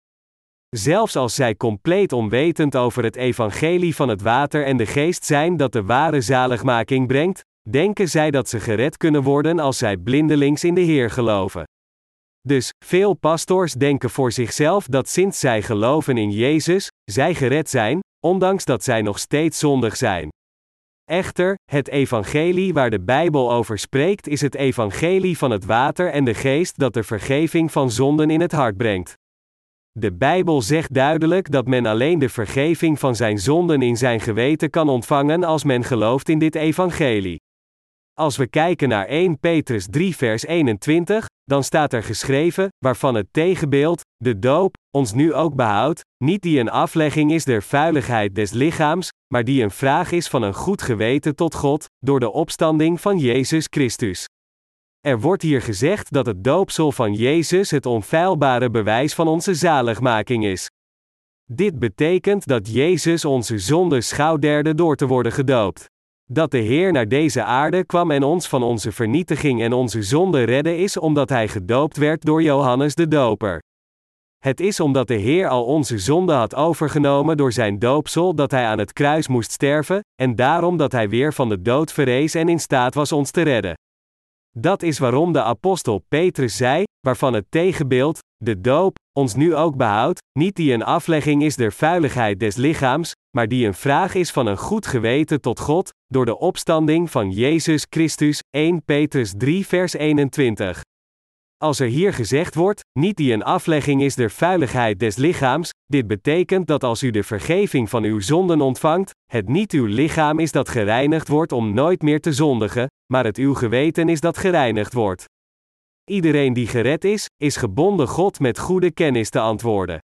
Zelfs als zij compleet onwetend over het evangelie van het water en de geest zijn dat de ware zaligmaking brengt, denken zij dat ze gered kunnen worden als zij blindelings in de Heer geloven. Dus, veel pastors denken voor zichzelf dat sinds zij geloven in Jezus, zij gered zijn, ondanks dat zij nog steeds zondig zijn. Echter, het evangelie waar de Bijbel over spreekt is het evangelie van het water en de geest dat de vergeving van zonden in het hart brengt. De Bijbel zegt duidelijk dat men alleen de vergeving van zijn zonden in zijn geweten kan ontvangen als men gelooft in dit evangelie. Als we kijken naar 1 Petrus 3 vers 21, dan staat er geschreven, waarvan het tegenbeeld, de doop, ons nu ook behoudt, niet die een aflegging is der vuiligheid des lichaams, maar die een vraag is van een goed geweten tot God, door de opstanding van Jezus Christus. Er wordt hier gezegd dat het doopsel van Jezus het onfeilbare bewijs van onze zaligmaking is. Dit betekent dat Jezus onze zonde schouderde door te worden gedoopt. Dat de Heer naar deze aarde kwam en ons van onze vernietiging en onze zonde redde is omdat Hij gedoopt werd door Johannes de Doper. Het is omdat de Heer al onze zonde had overgenomen door zijn doopsel dat Hij aan het kruis moest sterven, en daarom dat Hij weer van de dood verrees en in staat was ons te redden. Dat is waarom de apostel Petrus zei, waarvan het tegenbeeld, de doop, ons nu ook behoudt, niet die een aflegging is der vuiligheid des lichaams, maar die een vraag is van een goed geweten tot God, door de opstanding van Jezus Christus, 1 Petrus 3 vers 21. Als er hier gezegd wordt, niet die een aflegging is der vuiligheid des lichaams, dit betekent dat als u de vergeving van uw zonden ontvangt, het niet uw lichaam is dat gereinigd wordt om nooit meer te zondigen, maar het uw geweten is dat gereinigd wordt. Iedereen die gered is, is gebonden God met goede kennis te antwoorden.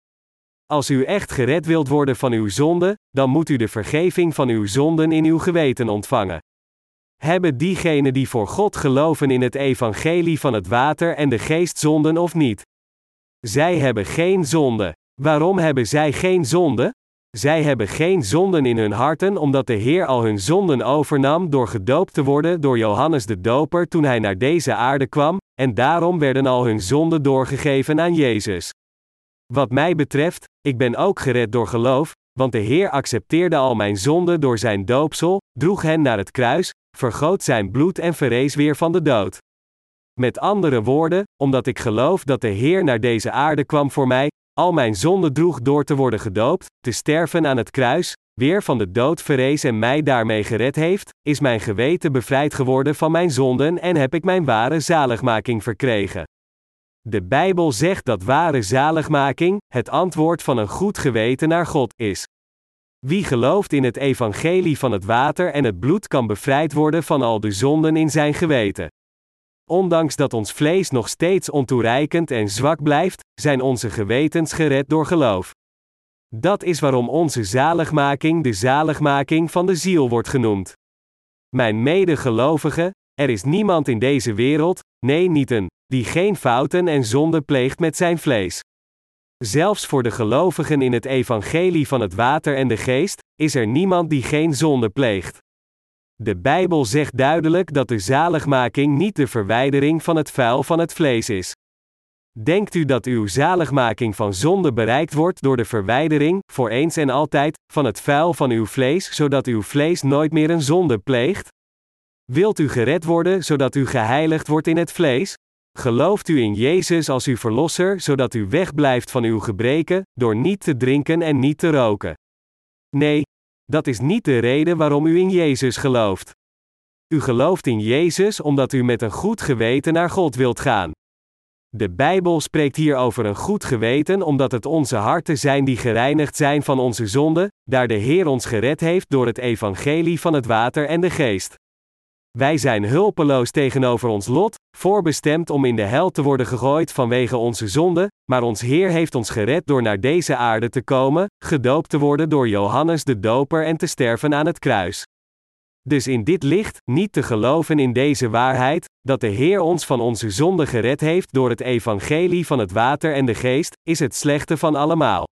Als u echt gered wilt worden van uw zonde, dan moet u de vergeving van uw zonden in uw geweten ontvangen. Hebben diegenen die voor God geloven in het evangelie van het water en de geest zonden of niet? Zij hebben geen zonde. Waarom hebben zij geen zonde? Zij hebben geen zonden in hun harten omdat de Heer al hun zonden overnam door gedoopt te worden door Johannes de Doper toen hij naar deze aarde kwam, en daarom werden al hun zonden doorgegeven aan Jezus. Wat mij betreft, ik ben ook gered door geloof, want de Heer accepteerde al mijn zonden door zijn doopsel, droeg hen naar het kruis, vergoot zijn bloed en verrees weer van de dood. Met andere woorden, omdat ik geloof dat de Heer naar deze aarde kwam voor mij, al mijn zonden droeg door te worden gedoopt, te sterven aan het kruis, weer van de dood verrees en mij daarmee gered heeft, is mijn geweten bevrijd geworden van mijn zonden en heb ik mijn ware zaligmaking verkregen. De Bijbel zegt dat ware zaligmaking, het antwoord van een goed geweten naar God, is. Wie gelooft in het evangelie van het water en het bloed kan bevrijd worden van al de zonden in zijn geweten. Ondanks dat ons vlees nog steeds ontoereikend en zwak blijft, zijn onze gewetens gered door geloof. Dat is waarom onze zaligmaking de zaligmaking van de ziel wordt genoemd. Mijn medegelovigen, er is niemand in deze wereld, nee niet een, die geen fouten en zonde pleegt met zijn vlees. Zelfs voor de gelovigen in het evangelie van het water en de geest, is er niemand die geen zonde pleegt. De Bijbel zegt duidelijk dat de zaligmaking niet de verwijdering van het vuil van het vlees is. Denkt u dat uw zaligmaking van zonde bereikt wordt door de verwijdering, voor eens en altijd, van het vuil van uw vlees, zodat uw vlees nooit meer een zonde pleegt? Wilt u gered worden zodat u geheiligd wordt in het vlees? Gelooft u in Jezus als uw verlosser, zodat u wegblijft van uw gebreken, door niet te drinken en niet te roken? Nee, dat is niet de reden waarom u in Jezus gelooft. U gelooft in Jezus omdat u met een goed geweten naar God wilt gaan. De Bijbel spreekt hier over een goed geweten omdat het onze harten zijn die gereinigd zijn van onze zonden, daar de Heer ons gered heeft door het evangelie van het water en de geest. Wij zijn hulpeloos tegenover ons lot, voorbestemd om in de hel te worden gegooid vanwege onze zonde, maar ons Heer heeft ons gered door naar deze aarde te komen, gedoopt te worden door Johannes de Doper en te sterven aan het kruis. Dus in dit licht, niet te geloven in deze waarheid, dat de Heer ons van onze zonde gered heeft door het evangelie van het water en de geest, is het slechte van allemaal.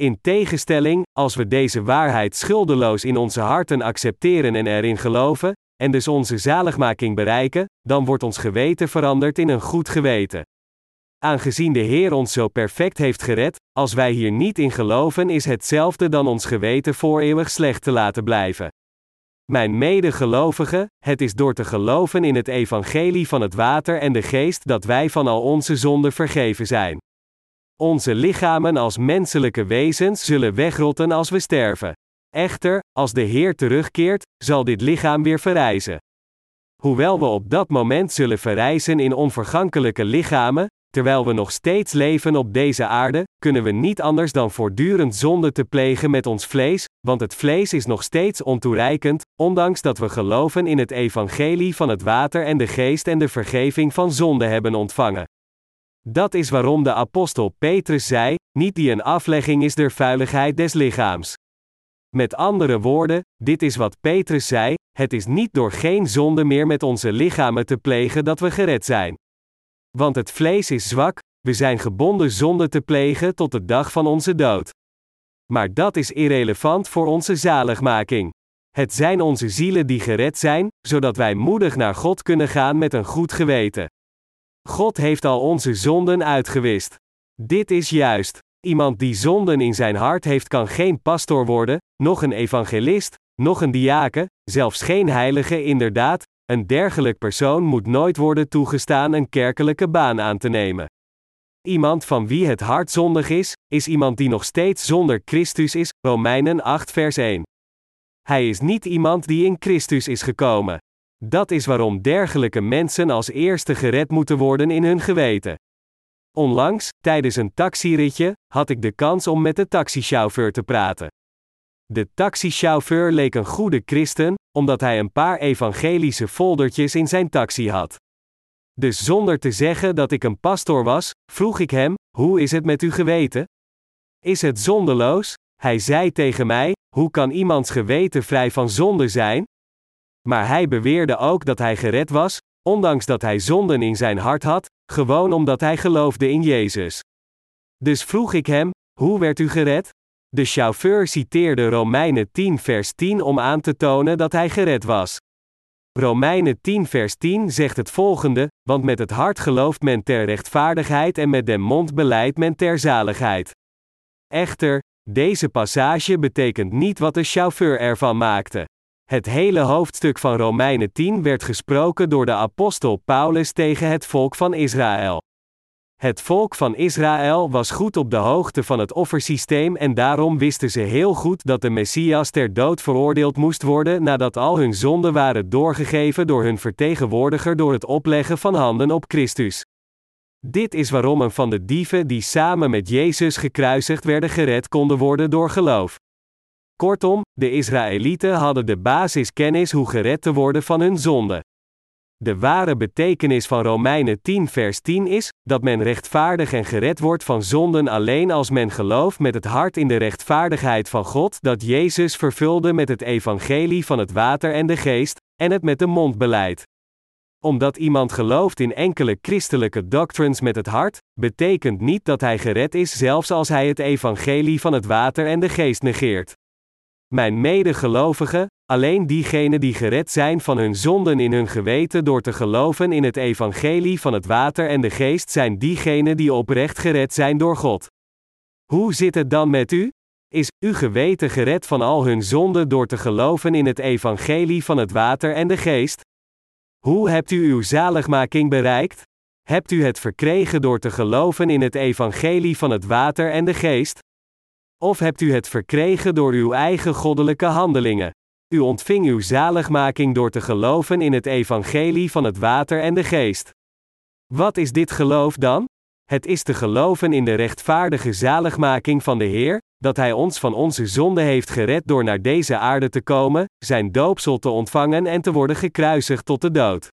In tegenstelling, als we deze waarheid schuldeloos in onze harten accepteren en erin geloven, en dus onze zaligmaking bereiken, dan wordt ons geweten veranderd in een goed geweten. Aangezien de Heer ons zo perfect heeft gered, als wij hier niet in geloven, is hetzelfde dan ons geweten voor eeuwig slecht te laten blijven. Mijn medegelovigen, het is door te geloven in het evangelie van het water en de geest dat wij van al onze zonden vergeven zijn. Onze lichamen als menselijke wezens zullen wegrotten als we sterven. Echter, als de Heer terugkeert, zal dit lichaam weer verrijzen. Hoewel we op dat moment zullen verrijzen in onvergankelijke lichamen, terwijl we nog steeds leven op deze aarde, kunnen we niet anders dan voortdurend zonde te plegen met ons vlees, want het vlees is nog steeds ontoereikend, ondanks dat we geloven in het evangelie van het water en de geest en de vergeving van zonde hebben ontvangen. Dat is waarom de apostel Petrus zei: niet die een aflegging is der vuiligheid des lichaams. Met andere woorden, dit is wat Petrus zei: het is niet door geen zonde meer met onze lichamen te plegen dat we gered zijn. Want het vlees is zwak, we zijn gebonden zonde te plegen tot de dag van onze dood. Maar dat is irrelevant voor onze zaligmaking. Het zijn onze zielen die gered zijn, zodat wij moedig naar God kunnen gaan met een goed geweten. God heeft al onze zonden uitgewist. Dit is juist. Iemand die zonden in zijn hart heeft kan geen pastor worden, nog een evangelist, nog een diaken, zelfs geen heilige inderdaad, een dergelijk persoon moet nooit worden toegestaan een kerkelijke baan aan te nemen. Iemand van wie het hart zondig is, is iemand die nog steeds zonder Christus is, Romeinen 8 vers 1. Hij is niet iemand die in Christus is gekomen. Dat is waarom dergelijke mensen als eerste gered moeten worden in hun geweten. Onlangs, tijdens een taxiritje, had ik de kans om met de taxichauffeur te praten. De taxichauffeur leek een goede christen, omdat hij een paar evangelische foldertjes in zijn taxi had. Dus zonder te zeggen dat ik een pastor was, vroeg ik hem: Hoe is het met uw geweten? Is het zondeloos? Hij zei tegen mij: Hoe kan iemands geweten vrij van zonde zijn? Maar hij beweerde ook dat hij gered was, ondanks dat hij zonden in zijn hart had, gewoon omdat hij geloofde in Jezus. Dus vroeg ik hem: Hoe werd u gered? De chauffeur citeerde Romeinen 10 vers 10 om aan te tonen dat hij gered was. Romeinen 10 vers 10 zegt het volgende, want met het hart gelooft men ter rechtvaardigheid en met de mond beleidt men ter zaligheid. Echter, deze passage betekent niet wat de chauffeur ervan maakte. Het hele hoofdstuk van Romeinen 10 werd gesproken door de apostel Paulus tegen het volk van Israël. Het volk van Israël was goed op de hoogte van het offersysteem en daarom wisten ze heel goed dat de Messias ter dood veroordeeld moest worden nadat al hun zonden waren doorgegeven door hun vertegenwoordiger door het opleggen van handen op Christus. Dit is waarom een van de dieven die samen met Jezus gekruisigd werden gered konden worden door geloof. Kortom, de Israëlieten hadden de basiskennis hoe gered te worden van hun zonde. De ware betekenis van Romeinen 10 vers 10 is, dat men rechtvaardig en gered wordt van zonden alleen als men gelooft met het hart in de rechtvaardigheid van God dat Jezus vervulde met het evangelie van het water en de geest, en het met de mond beleidt. Omdat iemand gelooft in enkele christelijke doctrines met het hart, betekent niet dat hij gered is zelfs als hij het evangelie van het water en de geest negeert. Mijn medegelovigen, alleen diegenen die gered zijn van hun zonden in hun geweten door te geloven in het evangelie van het water en de geest zijn diegenen die oprecht gered zijn door God. Hoe zit het dan met u? Is uw geweten gered van al hun zonden door te geloven in het evangelie van het water en de geest? Hoe hebt u uw zaligmaking bereikt? Hebt u het verkregen door te geloven in het evangelie van het water en de geest? Of hebt u het verkregen door uw eigen goddelijke handelingen? U ontving uw zaligmaking door te geloven in het evangelie van het water en de geest. Wat is dit geloof dan? Het is te geloven in de rechtvaardige zaligmaking van de Heer, dat Hij ons van onze zonde heeft gered door naar deze aarde te komen, Zijn doopsel te ontvangen en te worden gekruisigd tot de dood.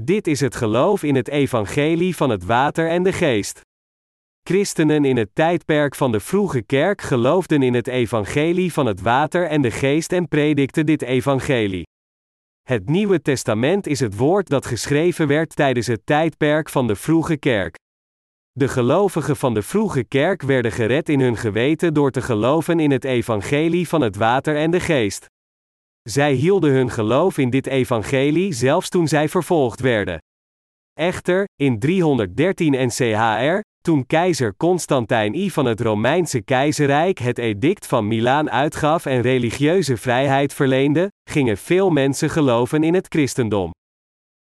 Dit is het geloof in het evangelie van het water en de geest. Christenen in het tijdperk van de vroege kerk geloofden in het evangelie van het water en de geest en predikten dit evangelie. Het Nieuwe Testament is het woord dat geschreven werd tijdens het tijdperk van de vroege kerk. De gelovigen van de vroege kerk werden gered in hun geweten door te geloven in het evangelie van het water en de geest. Zij hielden hun geloof in dit evangelie zelfs toen zij vervolgd werden. Echter, in 313 NCHR, toen keizer Constantijn I van het Romeinse keizerrijk het edict van Milaan uitgaf en religieuze vrijheid verleende, gingen veel mensen geloven in het christendom.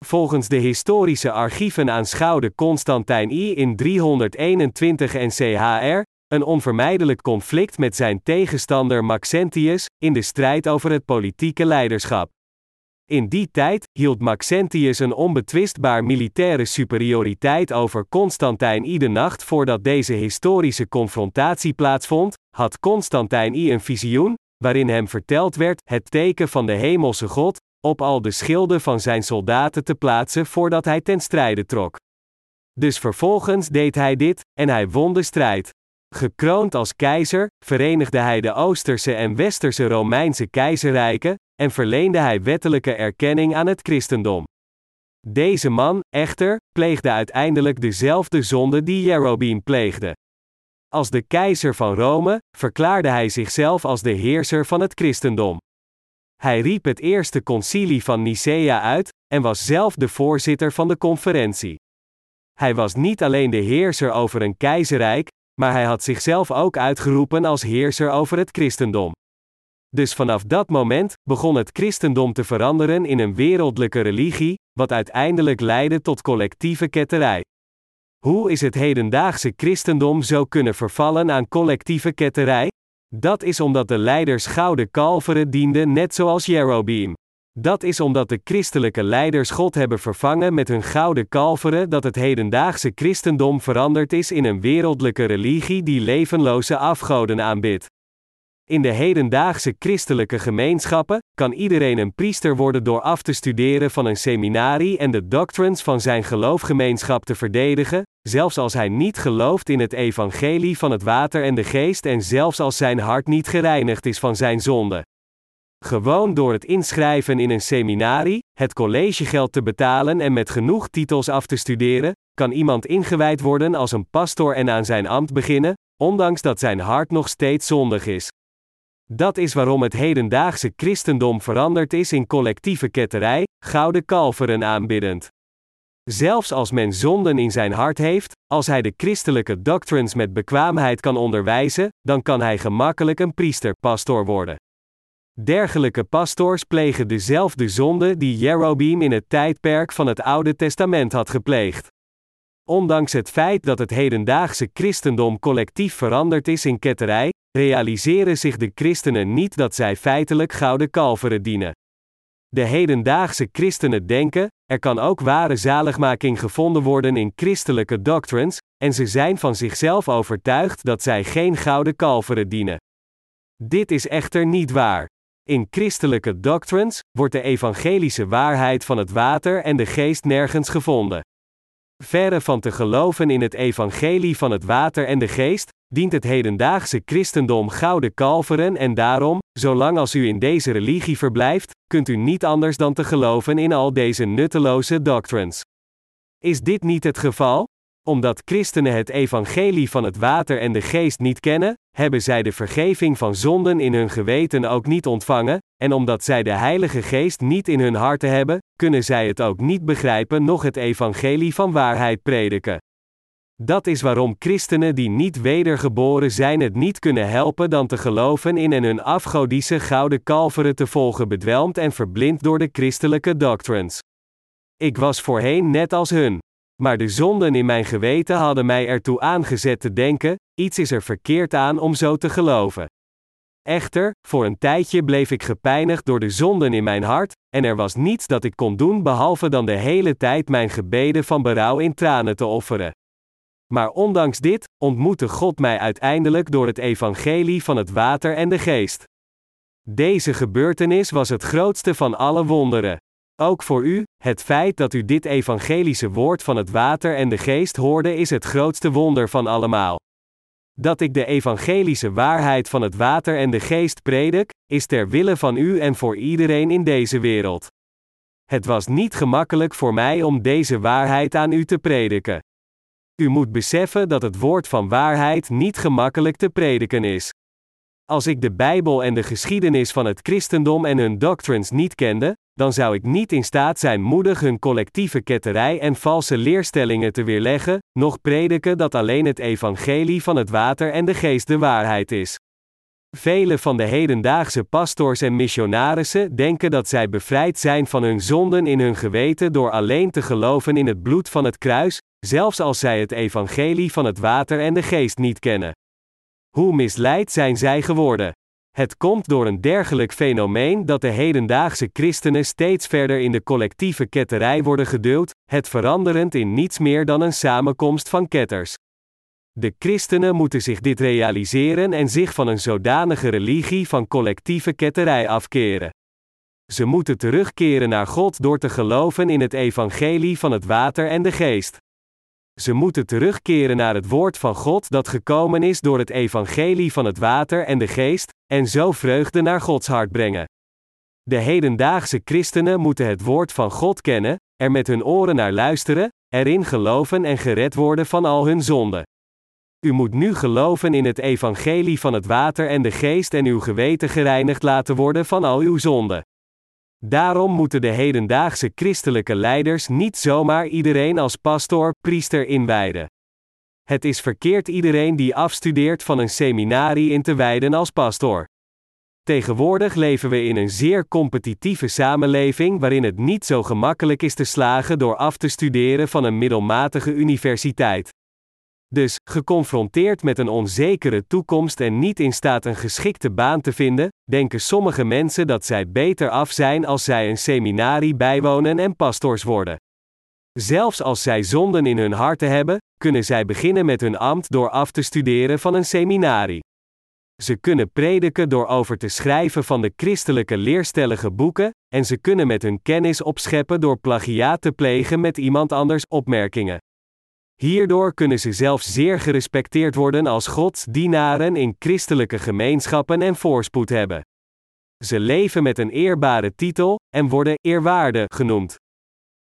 Volgens de historische archieven aanschouwde Constantijn I in 321 NCHR een onvermijdelijk conflict met zijn tegenstander Maxentius in de strijd over het politieke leiderschap. In die tijd hield Maxentius een onbetwistbaar militaire superioriteit over Constantijn I. De nacht voordat deze historische confrontatie plaatsvond, had Constantijn I een visioen, waarin hem verteld werd het teken van de hemelse God, op al de schilden van zijn soldaten te plaatsen voordat hij ten strijde trok. Dus vervolgens deed hij dit, en hij won de strijd. Gekroond als keizer, verenigde hij de Oosterse en Westerse Romeinse keizerrijken, en verleende hij wettelijke erkenning aan het christendom. Deze man, echter, pleegde uiteindelijk dezelfde zonde die Jerobeam pleegde. Als de keizer van Rome, verklaarde hij zichzelf als de heerser van het christendom. Hij riep het eerste concilie van Nicea uit, en was zelf de voorzitter van de conferentie. Hij was niet alleen de heerser over een keizerrijk, maar hij had zichzelf ook uitgeroepen als heerser over het christendom. Dus vanaf dat moment begon het christendom te veranderen in een wereldlijke religie, wat uiteindelijk leidde tot collectieve ketterij. Hoe is het hedendaagse christendom zo kunnen vervallen aan collectieve ketterij? Dat is omdat de leiders gouden kalveren dienden net zoals Jerobeam. Dat is omdat de christelijke leiders God hebben vervangen met hun gouden kalveren dat het hedendaagse christendom veranderd is in een wereldlijke religie die levenloze afgoden aanbidt. In de hedendaagse christelijke gemeenschappen kan iedereen een priester worden door af te studeren van een seminarie en de doctrines van zijn geloofgemeenschap te verdedigen, zelfs als hij niet gelooft in het evangelie van het water en de geest en zelfs als zijn hart niet gereinigd is van zijn zonde. Gewoon door het inschrijven in een seminarie, het collegegeld te betalen en met genoeg titels af te studeren, kan iemand ingewijd worden als een pastor en aan zijn ambt beginnen, ondanks dat zijn hart nog steeds zondig is. Dat is waarom het hedendaagse christendom veranderd is in collectieve ketterij, gouden kalveren aanbiddend. Zelfs als men zonden in zijn hart heeft, als hij de christelijke doctrines met bekwaamheid kan onderwijzen, dan kan hij gemakkelijk een priester-pastor worden. Dergelijke pastors plegen dezelfde zonde die Jerobeam in het tijdperk van het Oude Testament had gepleegd. Ondanks het feit dat het hedendaagse christendom collectief veranderd is in ketterij, realiseren zich de christenen niet dat zij feitelijk gouden kalveren dienen. De hedendaagse christenen denken, er kan ook ware zaligmaking gevonden worden in christelijke doctrines, en ze zijn van zichzelf overtuigd dat zij geen gouden kalveren dienen. Dit is echter niet waar. In christelijke doctrines wordt de evangelische waarheid van het water en de geest nergens gevonden. Verre van te geloven in het evangelie van het water en de geest, dient het hedendaagse christendom gouden kalveren en daarom, zolang als u in deze religie verblijft, kunt u niet anders dan te geloven in al deze nutteloze doctrines. Is dit niet het geval? Omdat christenen het evangelie van het water en de geest niet kennen, hebben zij de vergeving van zonden in hun geweten ook niet ontvangen, en omdat zij de Heilige Geest niet in hun harten hebben, kunnen zij het ook niet begrijpen noch het evangelie van waarheid prediken. Dat is waarom christenen die niet wedergeboren zijn het niet kunnen helpen dan te geloven in en hun afgodische gouden kalveren te volgen bedwelmd en verblind door de christelijke doctrines. Ik was voorheen net als hun. Maar de zonden in mijn geweten hadden mij ertoe aangezet te denken: iets is er verkeerd aan om zo te geloven. Echter, voor een tijdje bleef ik gepijnigd door de zonden in mijn hart, en er was niets dat ik kon doen behalve dan de hele tijd mijn gebeden van berouw in tranen te offeren. Maar ondanks dit, ontmoette God mij uiteindelijk door het evangelie van het water en de geest. Deze gebeurtenis was het grootste van alle wonderen. Ook voor u, het feit dat u dit evangelische woord van het water en de geest hoorde is het grootste wonder van allemaal. Dat ik de evangelische waarheid van het water en de geest predik, is ter wille van u en voor iedereen in deze wereld. Het was niet gemakkelijk voor mij om deze waarheid aan u te prediken. U moet beseffen dat het woord van waarheid niet gemakkelijk te prediken is. Als ik de Bijbel en de geschiedenis van het christendom en hun doctrines niet kende, dan zou ik niet in staat zijn moedig hun collectieve ketterij en valse leerstellingen te weerleggen, nog prediken dat alleen het evangelie van het water en de geest de waarheid is. Vele van de hedendaagse pastors en missionarissen denken dat zij bevrijd zijn van hun zonden in hun geweten door alleen te geloven in het bloed van het kruis, zelfs als zij het evangelie van het water en de geest niet kennen. Hoe misleid zijn zij geworden? Het komt door een dergelijk fenomeen dat de hedendaagse christenen steeds verder in de collectieve ketterij worden geduwd, het veranderend in niets meer dan een samenkomst van ketters. De christenen moeten zich dit realiseren en zich van een zodanige religie van collectieve ketterij afkeren. Ze moeten terugkeren naar God door te geloven in het evangelie van het water en de geest. Ze moeten terugkeren naar het woord van God dat gekomen is door het evangelie van het water en de geest, en zo vreugde naar Gods hart brengen. De hedendaagse christenen moeten het woord van God kennen, er met hun oren naar luisteren, erin geloven en gered worden van al hun zonden. U moet nu geloven in het evangelie van het water en de geest en uw geweten gereinigd laten worden van al uw zonden. Daarom moeten de hedendaagse christelijke leiders niet zomaar iedereen als pastor, priester inwijden. Het is verkeerd iedereen die afstudeert van een seminarie in te wijden als pastor. Tegenwoordig leven we in een zeer competitieve samenleving waarin het niet zo gemakkelijk is te slagen door af te studeren van een middelmatige universiteit. Dus, geconfronteerd met een onzekere toekomst en niet in staat een geschikte baan te vinden, denken sommige mensen dat zij beter af zijn als zij een seminarie bijwonen en pastors worden. Zelfs als zij zonden in hun harten hebben, kunnen zij beginnen met hun ambt door af te studeren van een seminarie. Ze kunnen prediken door over te schrijven van de christelijke leerstellige boeken, en ze kunnen met hun kennis opscheppen door plagiaat te plegen met iemand anders opmerkingen. Hierdoor kunnen ze zelfs zeer gerespecteerd worden als Gods dienaren in christelijke gemeenschappen en voorspoed hebben. Ze leven met een eerbare titel en worden eerwaarde genoemd.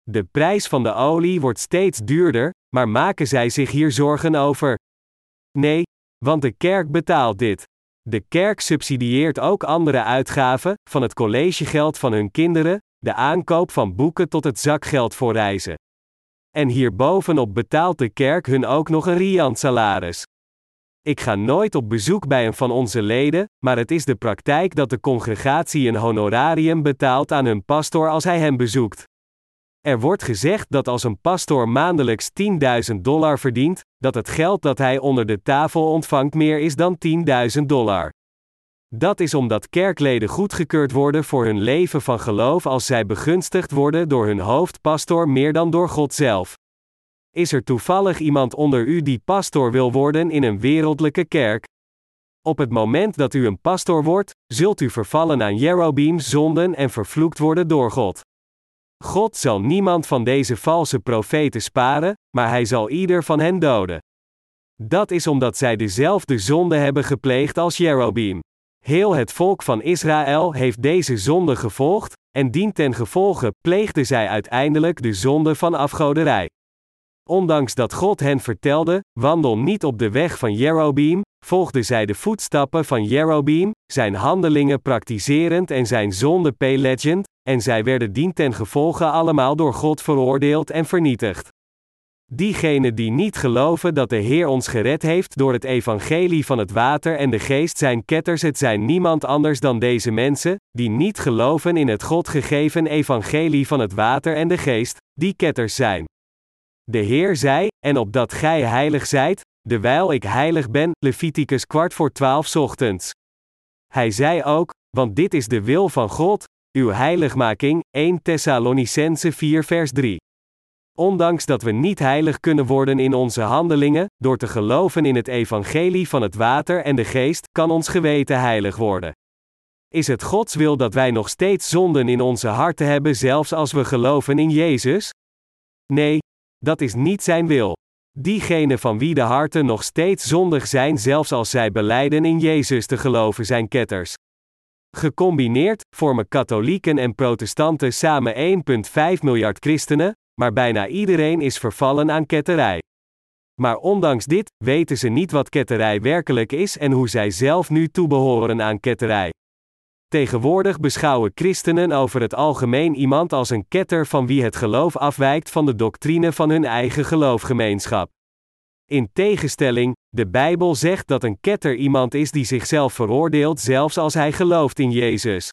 De prijs van de olie wordt steeds duurder, maar maken zij zich hier zorgen over? Nee, want de kerk betaalt dit. De kerk subsidieert ook andere uitgaven, van het collegegeld van hun kinderen, de aankoop van boeken tot het zakgeld voor reizen. En hierbovenop betaalt de kerk hun ook nog een riant salaris. Ik ga nooit op bezoek bij een van onze leden, maar het is de praktijk dat de congregatie een honorarium betaalt aan hun pastor als hij hem bezoekt. Er wordt gezegd dat als een pastoor maandelijks 10.000 dollar verdient, dat het geld dat hij onder de tafel ontvangt meer is dan 10.000 dollar. Dat is omdat kerkleden goedgekeurd worden voor hun leven van geloof als zij begunstigd worden door hun hoofdpastor meer dan door God zelf. Is er toevallig iemand onder u die pastor wil worden in een wereldlijke kerk? Op het moment dat u een pastor wordt, zult u vervallen aan Jerobeam's zonden en vervloekt worden door God. God zal niemand van deze valse profeten sparen, maar hij zal ieder van hen doden. Dat is omdat zij dezelfde zonde hebben gepleegd als Jerobeam. Heel het volk van Israël heeft deze zonde gevolgd, en dien ten gevolge pleegden zij uiteindelijk de zonde van afgoderij. Ondanks dat God hen vertelde: wandel niet op de weg van Jerobeam, volgden zij de voetstappen van Jerobeam, zijn handelingen praktiserend en zijn zonde pelegend, en zij werden dien ten gevolge allemaal door God veroordeeld en vernietigd. Diegenen die niet geloven dat de Heer ons gered heeft door het evangelie van het water en de geest zijn ketters, het zijn niemand anders dan deze mensen, die niet geloven in het God gegeven evangelie van het water en de geest, die ketters zijn. De Heer zei, en opdat gij heilig zijt, dewijl ik heilig ben, Leviticus kwart voor twaalf ochtends. Hij zei ook, want dit is de wil van God, uw heiligmaking, 1 Thessalonicense 4 vers 3. Ondanks dat we niet heilig kunnen worden in onze handelingen, door te geloven in het evangelie van het water en de geest, kan ons geweten heilig worden. Is het Gods wil dat wij nog steeds zonden in onze harten hebben, zelfs als we geloven in Jezus? Nee, dat is niet zijn wil. Diegenen van wie de harten nog steeds zondig zijn, zelfs als zij beleiden in Jezus te geloven, zijn ketters. Gecombineerd vormen katholieken en protestanten samen 1,5 miljard christenen, maar bijna iedereen is vervallen aan ketterij. Maar ondanks dit weten ze niet wat ketterij werkelijk is en hoe zij zelf nu toebehoren aan ketterij. Tegenwoordig beschouwen christenen over het algemeen iemand als een ketter van wie het geloof afwijkt van de doctrine van hun eigen geloofgemeenschap. In tegenstelling, de Bijbel zegt dat een ketter iemand is die zichzelf veroordeelt zelfs als hij gelooft in Jezus.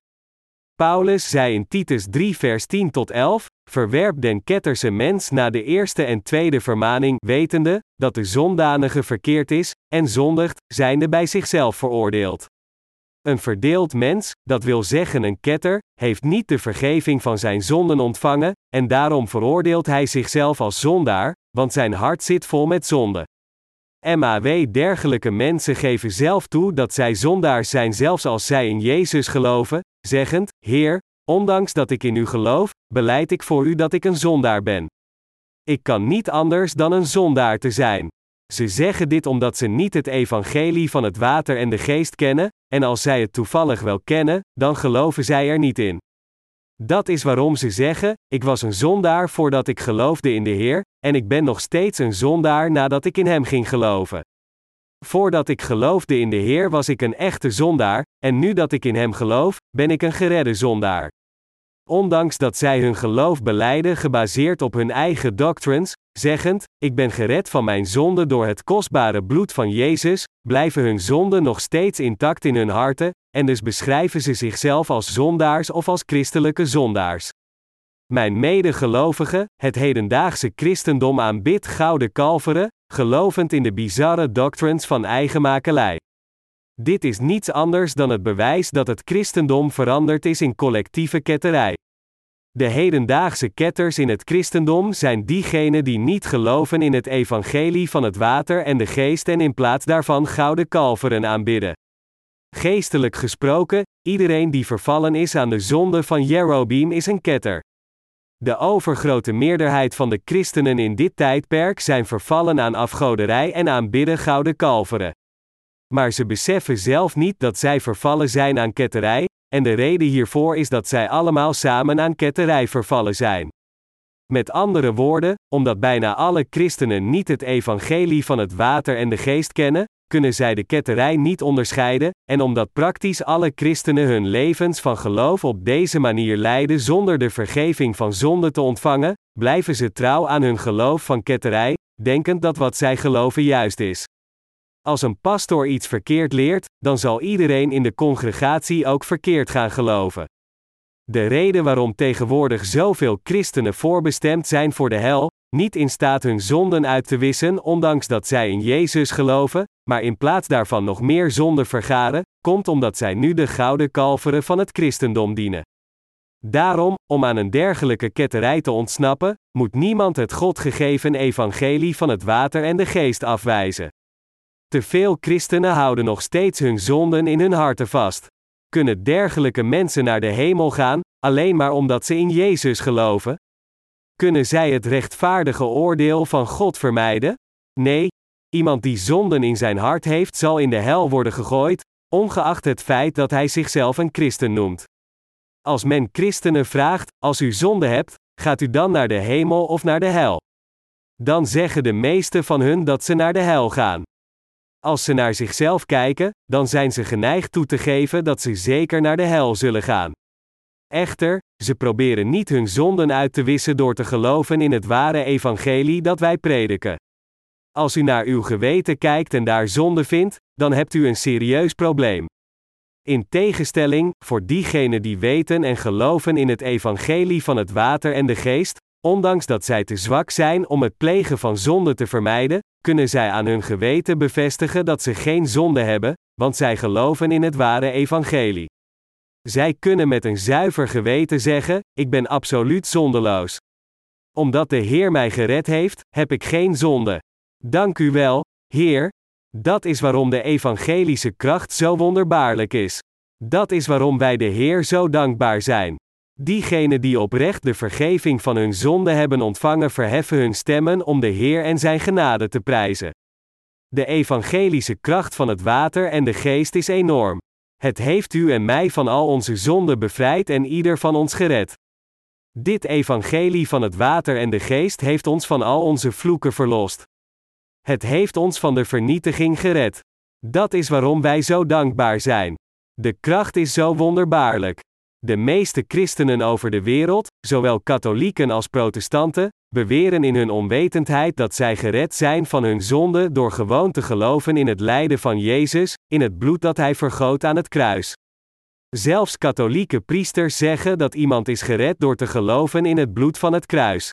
Paulus zei in Titus 3 vers 10 tot 11, verwerp den ketterse mens na de eerste en tweede vermaning, wetende, dat de zondanige verkeerd is, en zondigt, zijnde bij zichzelf veroordeeld. Een verdeeld mens, dat wil zeggen een ketter, heeft niet de vergeving van zijn zonden ontvangen, en daarom veroordeelt hij zichzelf als zondaar, want zijn hart zit vol met zonde. MAW dergelijke mensen geven zelf toe dat zij zondaars zijn zelfs als zij in Jezus geloven, zeggend, Heer, ondanks dat ik in u geloof, beleid ik voor u dat ik een zondaar ben. Ik kan niet anders dan een zondaar te zijn. Ze zeggen dit omdat ze niet het evangelie van het water en de geest kennen, en als zij het toevallig wel kennen, dan geloven zij er niet in. Dat is waarom ze zeggen: Ik was een zondaar voordat ik geloofde in de Heer, en ik ben nog steeds een zondaar nadat ik in Hem ging geloven. Voordat ik geloofde in de Heer was ik een echte zondaar, en nu dat ik in Hem geloof, ben ik een geredde zondaar. Ondanks dat zij hun geloof beleiden gebaseerd op hun eigen doctrines, zeggend: Ik ben gered van mijn zonde door het kostbare bloed van Jezus, blijven hun zonden nog steeds intact in hun harten, en dus beschrijven ze zichzelf als zondaars of als christelijke zondaars. Mijn medegelovigen, het hedendaagse christendom aanbidt gouden kalveren, gelovend in de bizarre doctrines van eigenmakelij. Dit is niets anders dan het bewijs dat het christendom veranderd is in collectieve ketterij. De hedendaagse ketters in het christendom zijn diegenen die niet geloven in het evangelie van het water en de geest en in plaats daarvan gouden kalveren aanbidden. Geestelijk gesproken, iedereen die vervallen is aan de zonde van Jerobeam is een ketter. De overgrote meerderheid van de christenen in dit tijdperk zijn vervallen aan afgoderij en aanbidden gouden kalveren. Maar ze beseffen zelf niet dat zij vervallen zijn aan ketterij, en de reden hiervoor is dat zij allemaal samen aan ketterij vervallen zijn. Met andere woorden, omdat bijna alle christenen niet het evangelie van het water en de geest kennen, kunnen zij de ketterij niet onderscheiden, en omdat praktisch alle christenen hun levens van geloof op deze manier leiden zonder de vergeving van zonde te ontvangen, blijven ze trouw aan hun geloof van ketterij, denkend dat wat zij geloven juist is. Als een pastoor iets verkeerd leert, dan zal iedereen in de congregatie ook verkeerd gaan geloven. De reden waarom tegenwoordig zoveel christenen voorbestemd zijn voor de hel, niet in staat hun zonden uit te wissen, ondanks dat zij in Jezus geloven, maar in plaats daarvan nog meer zonde vergaren, komt omdat zij nu de gouden kalveren van het christendom dienen. Daarom, om aan een dergelijke ketterij te ontsnappen, moet niemand het God gegeven evangelie van het water en de geest afwijzen. Te veel christenen houden nog steeds hun zonden in hun harten vast. Kunnen dergelijke mensen naar de hemel gaan, alleen maar omdat ze in Jezus geloven? Kunnen zij het rechtvaardige oordeel van God vermijden? Nee, iemand die zonden in zijn hart heeft, zal in de hel worden gegooid, ongeacht het feit dat hij zichzelf een christen noemt. Als men christenen vraagt: Als u zonde hebt, gaat u dan naar de hemel of naar de hel? Dan zeggen de meeste van hun dat ze naar de hel gaan. Als ze naar zichzelf kijken, dan zijn ze geneigd toe te geven dat ze zeker naar de hel zullen gaan. Echter, ze proberen niet hun zonden uit te wissen door te geloven in het ware evangelie dat wij prediken. Als u naar uw geweten kijkt en daar zonde vindt, dan hebt u een serieus probleem. In tegenstelling, voor diegenen die weten en geloven in het evangelie van het water en de geest, ondanks dat zij te zwak zijn om het plegen van zonde te vermijden, kunnen zij aan hun geweten bevestigen dat ze geen zonde hebben, want zij geloven in het ware evangelie. Zij kunnen met een zuiver geweten zeggen: Ik ben absoluut zondeloos. Omdat de Heer mij gered heeft, heb ik geen zonde. Dank u wel, Heer. Dat is waarom de evangelische kracht zo wonderbaarlijk is. Dat is waarom wij de Heer zo dankbaar zijn. Diegenen die oprecht de vergeving van hun zonde hebben ontvangen, verheffen hun stemmen om de Heer en Zijn genade te prijzen. De evangelische kracht van het water en de geest is enorm. Het heeft u en mij van al onze zonden bevrijd en ieder van ons gered. Dit evangelie van het water en de geest heeft ons van al onze vloeken verlost. Het heeft ons van de vernietiging gered. Dat is waarom wij zo dankbaar zijn. De kracht is zo wonderbaarlijk. De meeste christenen over de wereld, zowel katholieken als protestanten, beweren in hun onwetendheid dat zij gered zijn van hun zonde door gewoon te geloven in het lijden van Jezus, in het bloed dat hij vergoot aan het kruis. Zelfs katholieke priesters zeggen dat iemand is gered door te geloven in het bloed van het kruis.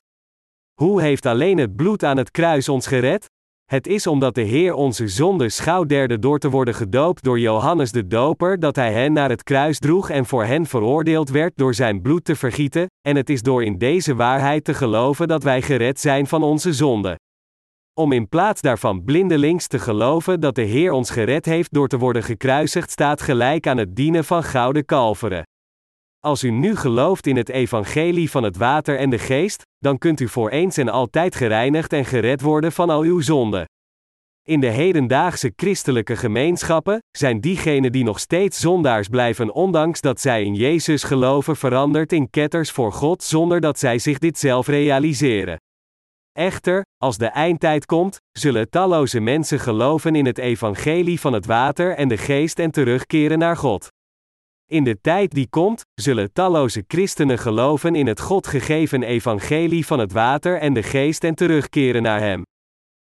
Hoe heeft alleen het bloed aan het kruis ons gered? Het is omdat de Heer onze zonde schouderde door te worden gedoopt door Johannes de Doper dat hij hen naar het kruis droeg en voor hen veroordeeld werd door zijn bloed te vergieten, en het is door in deze waarheid te geloven dat wij gered zijn van onze zonde. Om in plaats daarvan blindelings te geloven dat de Heer ons gered heeft door te worden gekruisigd staat gelijk aan het dienen van gouden kalveren. Als u nu gelooft in het evangelie van het water en de geest, dan kunt u voor eens en altijd gereinigd en gered worden van al uw zonden. In de hedendaagse christelijke gemeenschappen zijn diegenen die nog steeds zondaars blijven, ondanks dat zij in Jezus geloven, veranderd in ketters voor God zonder dat zij zich dit zelf realiseren. Echter, als de eindtijd komt, zullen talloze mensen geloven in het evangelie van het water en de geest en terugkeren naar God. In de tijd die komt, zullen talloze christenen geloven in het God gegeven evangelie van het water en de geest en terugkeren naar Hem.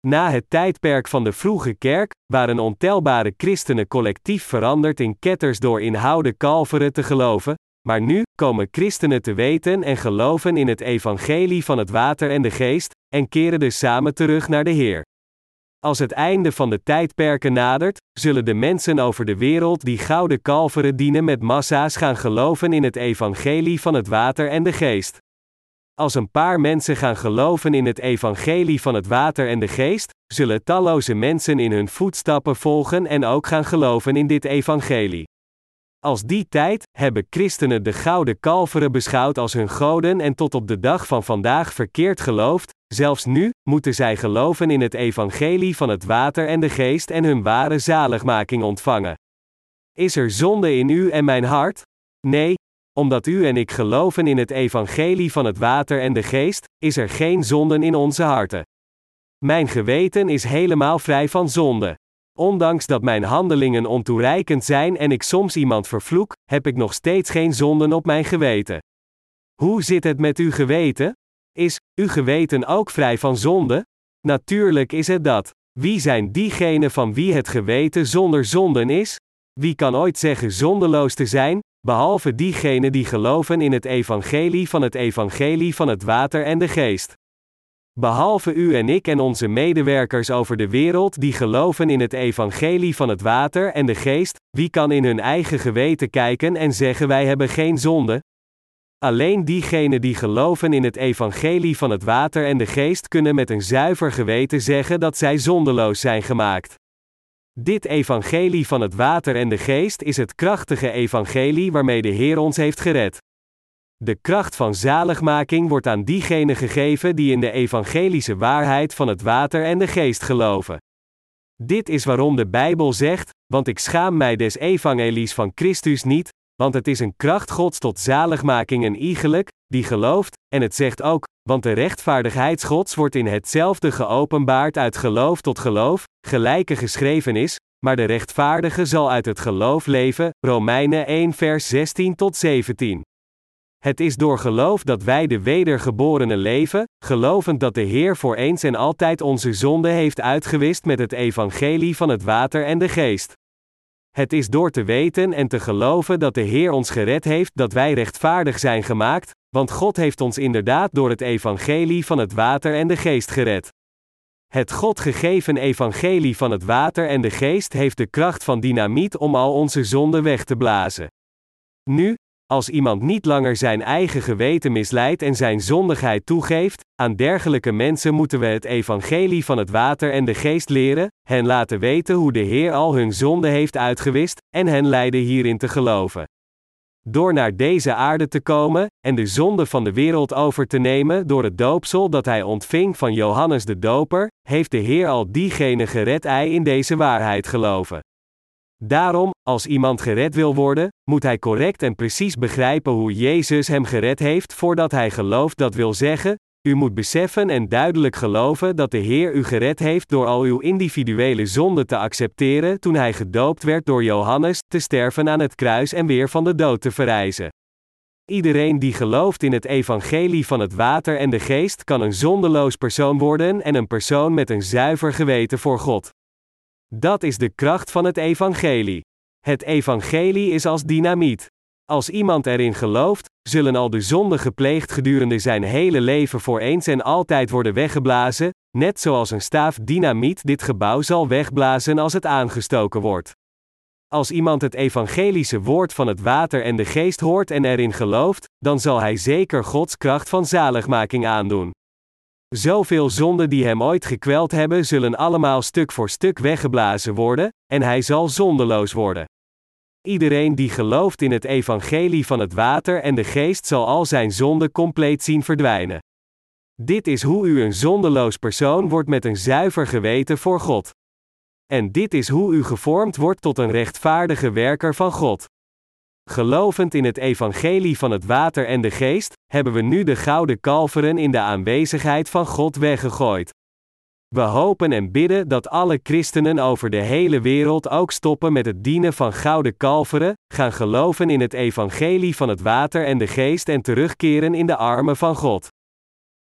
Na het tijdperk van de vroege kerk, waren ontelbare christenen collectief veranderd in ketters door in houden kalveren te geloven, maar nu komen christenen te weten en geloven in het evangelie van het water en de geest, en keren dus samen terug naar de Heer. Als het einde van de tijdperken nadert, zullen de mensen over de wereld die gouden kalveren dienen met massa's gaan geloven in het evangelie van het water en de geest. Als een paar mensen gaan geloven in het evangelie van het water en de geest, zullen talloze mensen in hun voetstappen volgen en ook gaan geloven in dit evangelie. Als die tijd hebben christenen de gouden kalveren beschouwd als hun goden en tot op de dag van vandaag verkeerd geloofd, zelfs nu moeten zij geloven in het evangelie van het water en de geest en hun ware zaligmaking ontvangen. Is er zonde in u en mijn hart? Nee, omdat u en ik geloven in het evangelie van het water en de geest, is er geen zonden in onze harten. Mijn geweten is helemaal vrij van zonde. Ondanks dat mijn handelingen ontoereikend zijn en ik soms iemand vervloek, heb ik nog steeds geen zonden op mijn geweten. Hoe zit het met uw geweten? Is uw geweten ook vrij van zonde? Natuurlijk is het dat. Wie zijn diegenen van wie het geweten zonder zonden is? Wie kan ooit zeggen zondeloos te zijn, behalve diegenen die geloven in het evangelie van het evangelie van het water en de geest? Behalve u en ik en onze medewerkers over de wereld die geloven in het evangelie van het water en de geest, wie kan in hun eigen geweten kijken en zeggen wij hebben geen zonde? Alleen diegenen die geloven in het evangelie van het water en de geest kunnen met een zuiver geweten zeggen dat zij zondeloos zijn gemaakt. Dit evangelie van het water en de geest is het krachtige evangelie waarmee de Heer ons heeft gered. De kracht van zaligmaking wordt aan diegenen gegeven die in de evangelische waarheid van het water en de geest geloven. Dit is waarom de Bijbel zegt: Want ik schaam mij des evangelies van Christus niet, want het is een kracht Gods tot zaligmaking en iegelijk, die gelooft, en het zegt ook: Want de rechtvaardigheid Gods wordt in hetzelfde geopenbaard uit geloof tot geloof, gelijke geschreven is, maar de rechtvaardige zal uit het geloof leven. Romeinen 1 vers 16 tot 17. Het is door geloof dat wij de wedergeborene leven, gelovend dat de Heer voor eens en altijd onze zonde heeft uitgewist met het evangelie van het water en de geest. Het is door te weten en te geloven dat de Heer ons gered heeft dat wij rechtvaardig zijn gemaakt, want God heeft ons inderdaad door het evangelie van het water en de geest gered. Het God gegeven evangelie van het water en de geest heeft de kracht van dynamiet om al onze zonden weg te blazen. Nu, als iemand niet langer zijn eigen geweten misleidt en zijn zondigheid toegeeft, aan dergelijke mensen moeten we het evangelie van het water en de geest leren, hen laten weten hoe de Heer al hun zonde heeft uitgewist, en hen leiden hierin te geloven. Door naar deze aarde te komen, en de zonde van de wereld over te nemen door het doopsel dat hij ontving van Johannes de Doper, heeft de Heer al diegenen gered hij in deze waarheid geloven. Daarom, als iemand gered wil worden, moet hij correct en precies begrijpen hoe Jezus hem gered heeft voordat hij gelooft dat wil zeggen, u moet beseffen en duidelijk geloven dat de Heer u gered heeft door al uw individuele zonden te accepteren toen hij gedoopt werd door Johannes, te sterven aan het kruis en weer van de dood te verrijzen. Iedereen die gelooft in het evangelie van het water en de geest kan een zondeloos persoon worden en een persoon met een zuiver geweten voor God. Dat is de kracht van het evangelie. Het evangelie is als dynamiet. Als iemand erin gelooft, zullen al de zonden gepleegd gedurende zijn hele leven voor eens en altijd worden weggeblazen, net zoals een staaf dynamiet dit gebouw zal wegblazen als het aangestoken wordt. Als iemand het evangelische woord van het water en de geest hoort en erin gelooft, dan zal hij zeker Gods kracht van zaligmaking aandoen. Zoveel zonden die hem ooit gekweld hebben, zullen allemaal stuk voor stuk weggeblazen worden, en hij zal zondeloos worden. Iedereen die gelooft in het evangelie van het water en de geest zal al zijn zonden compleet zien verdwijnen. Dit is hoe u een zondeloos persoon wordt met een zuiver geweten voor God. En dit is hoe u gevormd wordt tot een rechtvaardige werker van God. Gelovend in het evangelie van het water en de geest, hebben we nu de gouden kalveren in de aanwezigheid van God weggegooid. We hopen en bidden dat alle christenen over de hele wereld ook stoppen met het dienen van gouden kalveren, gaan geloven in het evangelie van het water en de geest en terugkeren in de armen van God.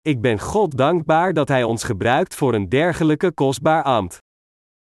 Ik ben God dankbaar dat Hij ons gebruikt voor een dergelijke kostbaar ambt.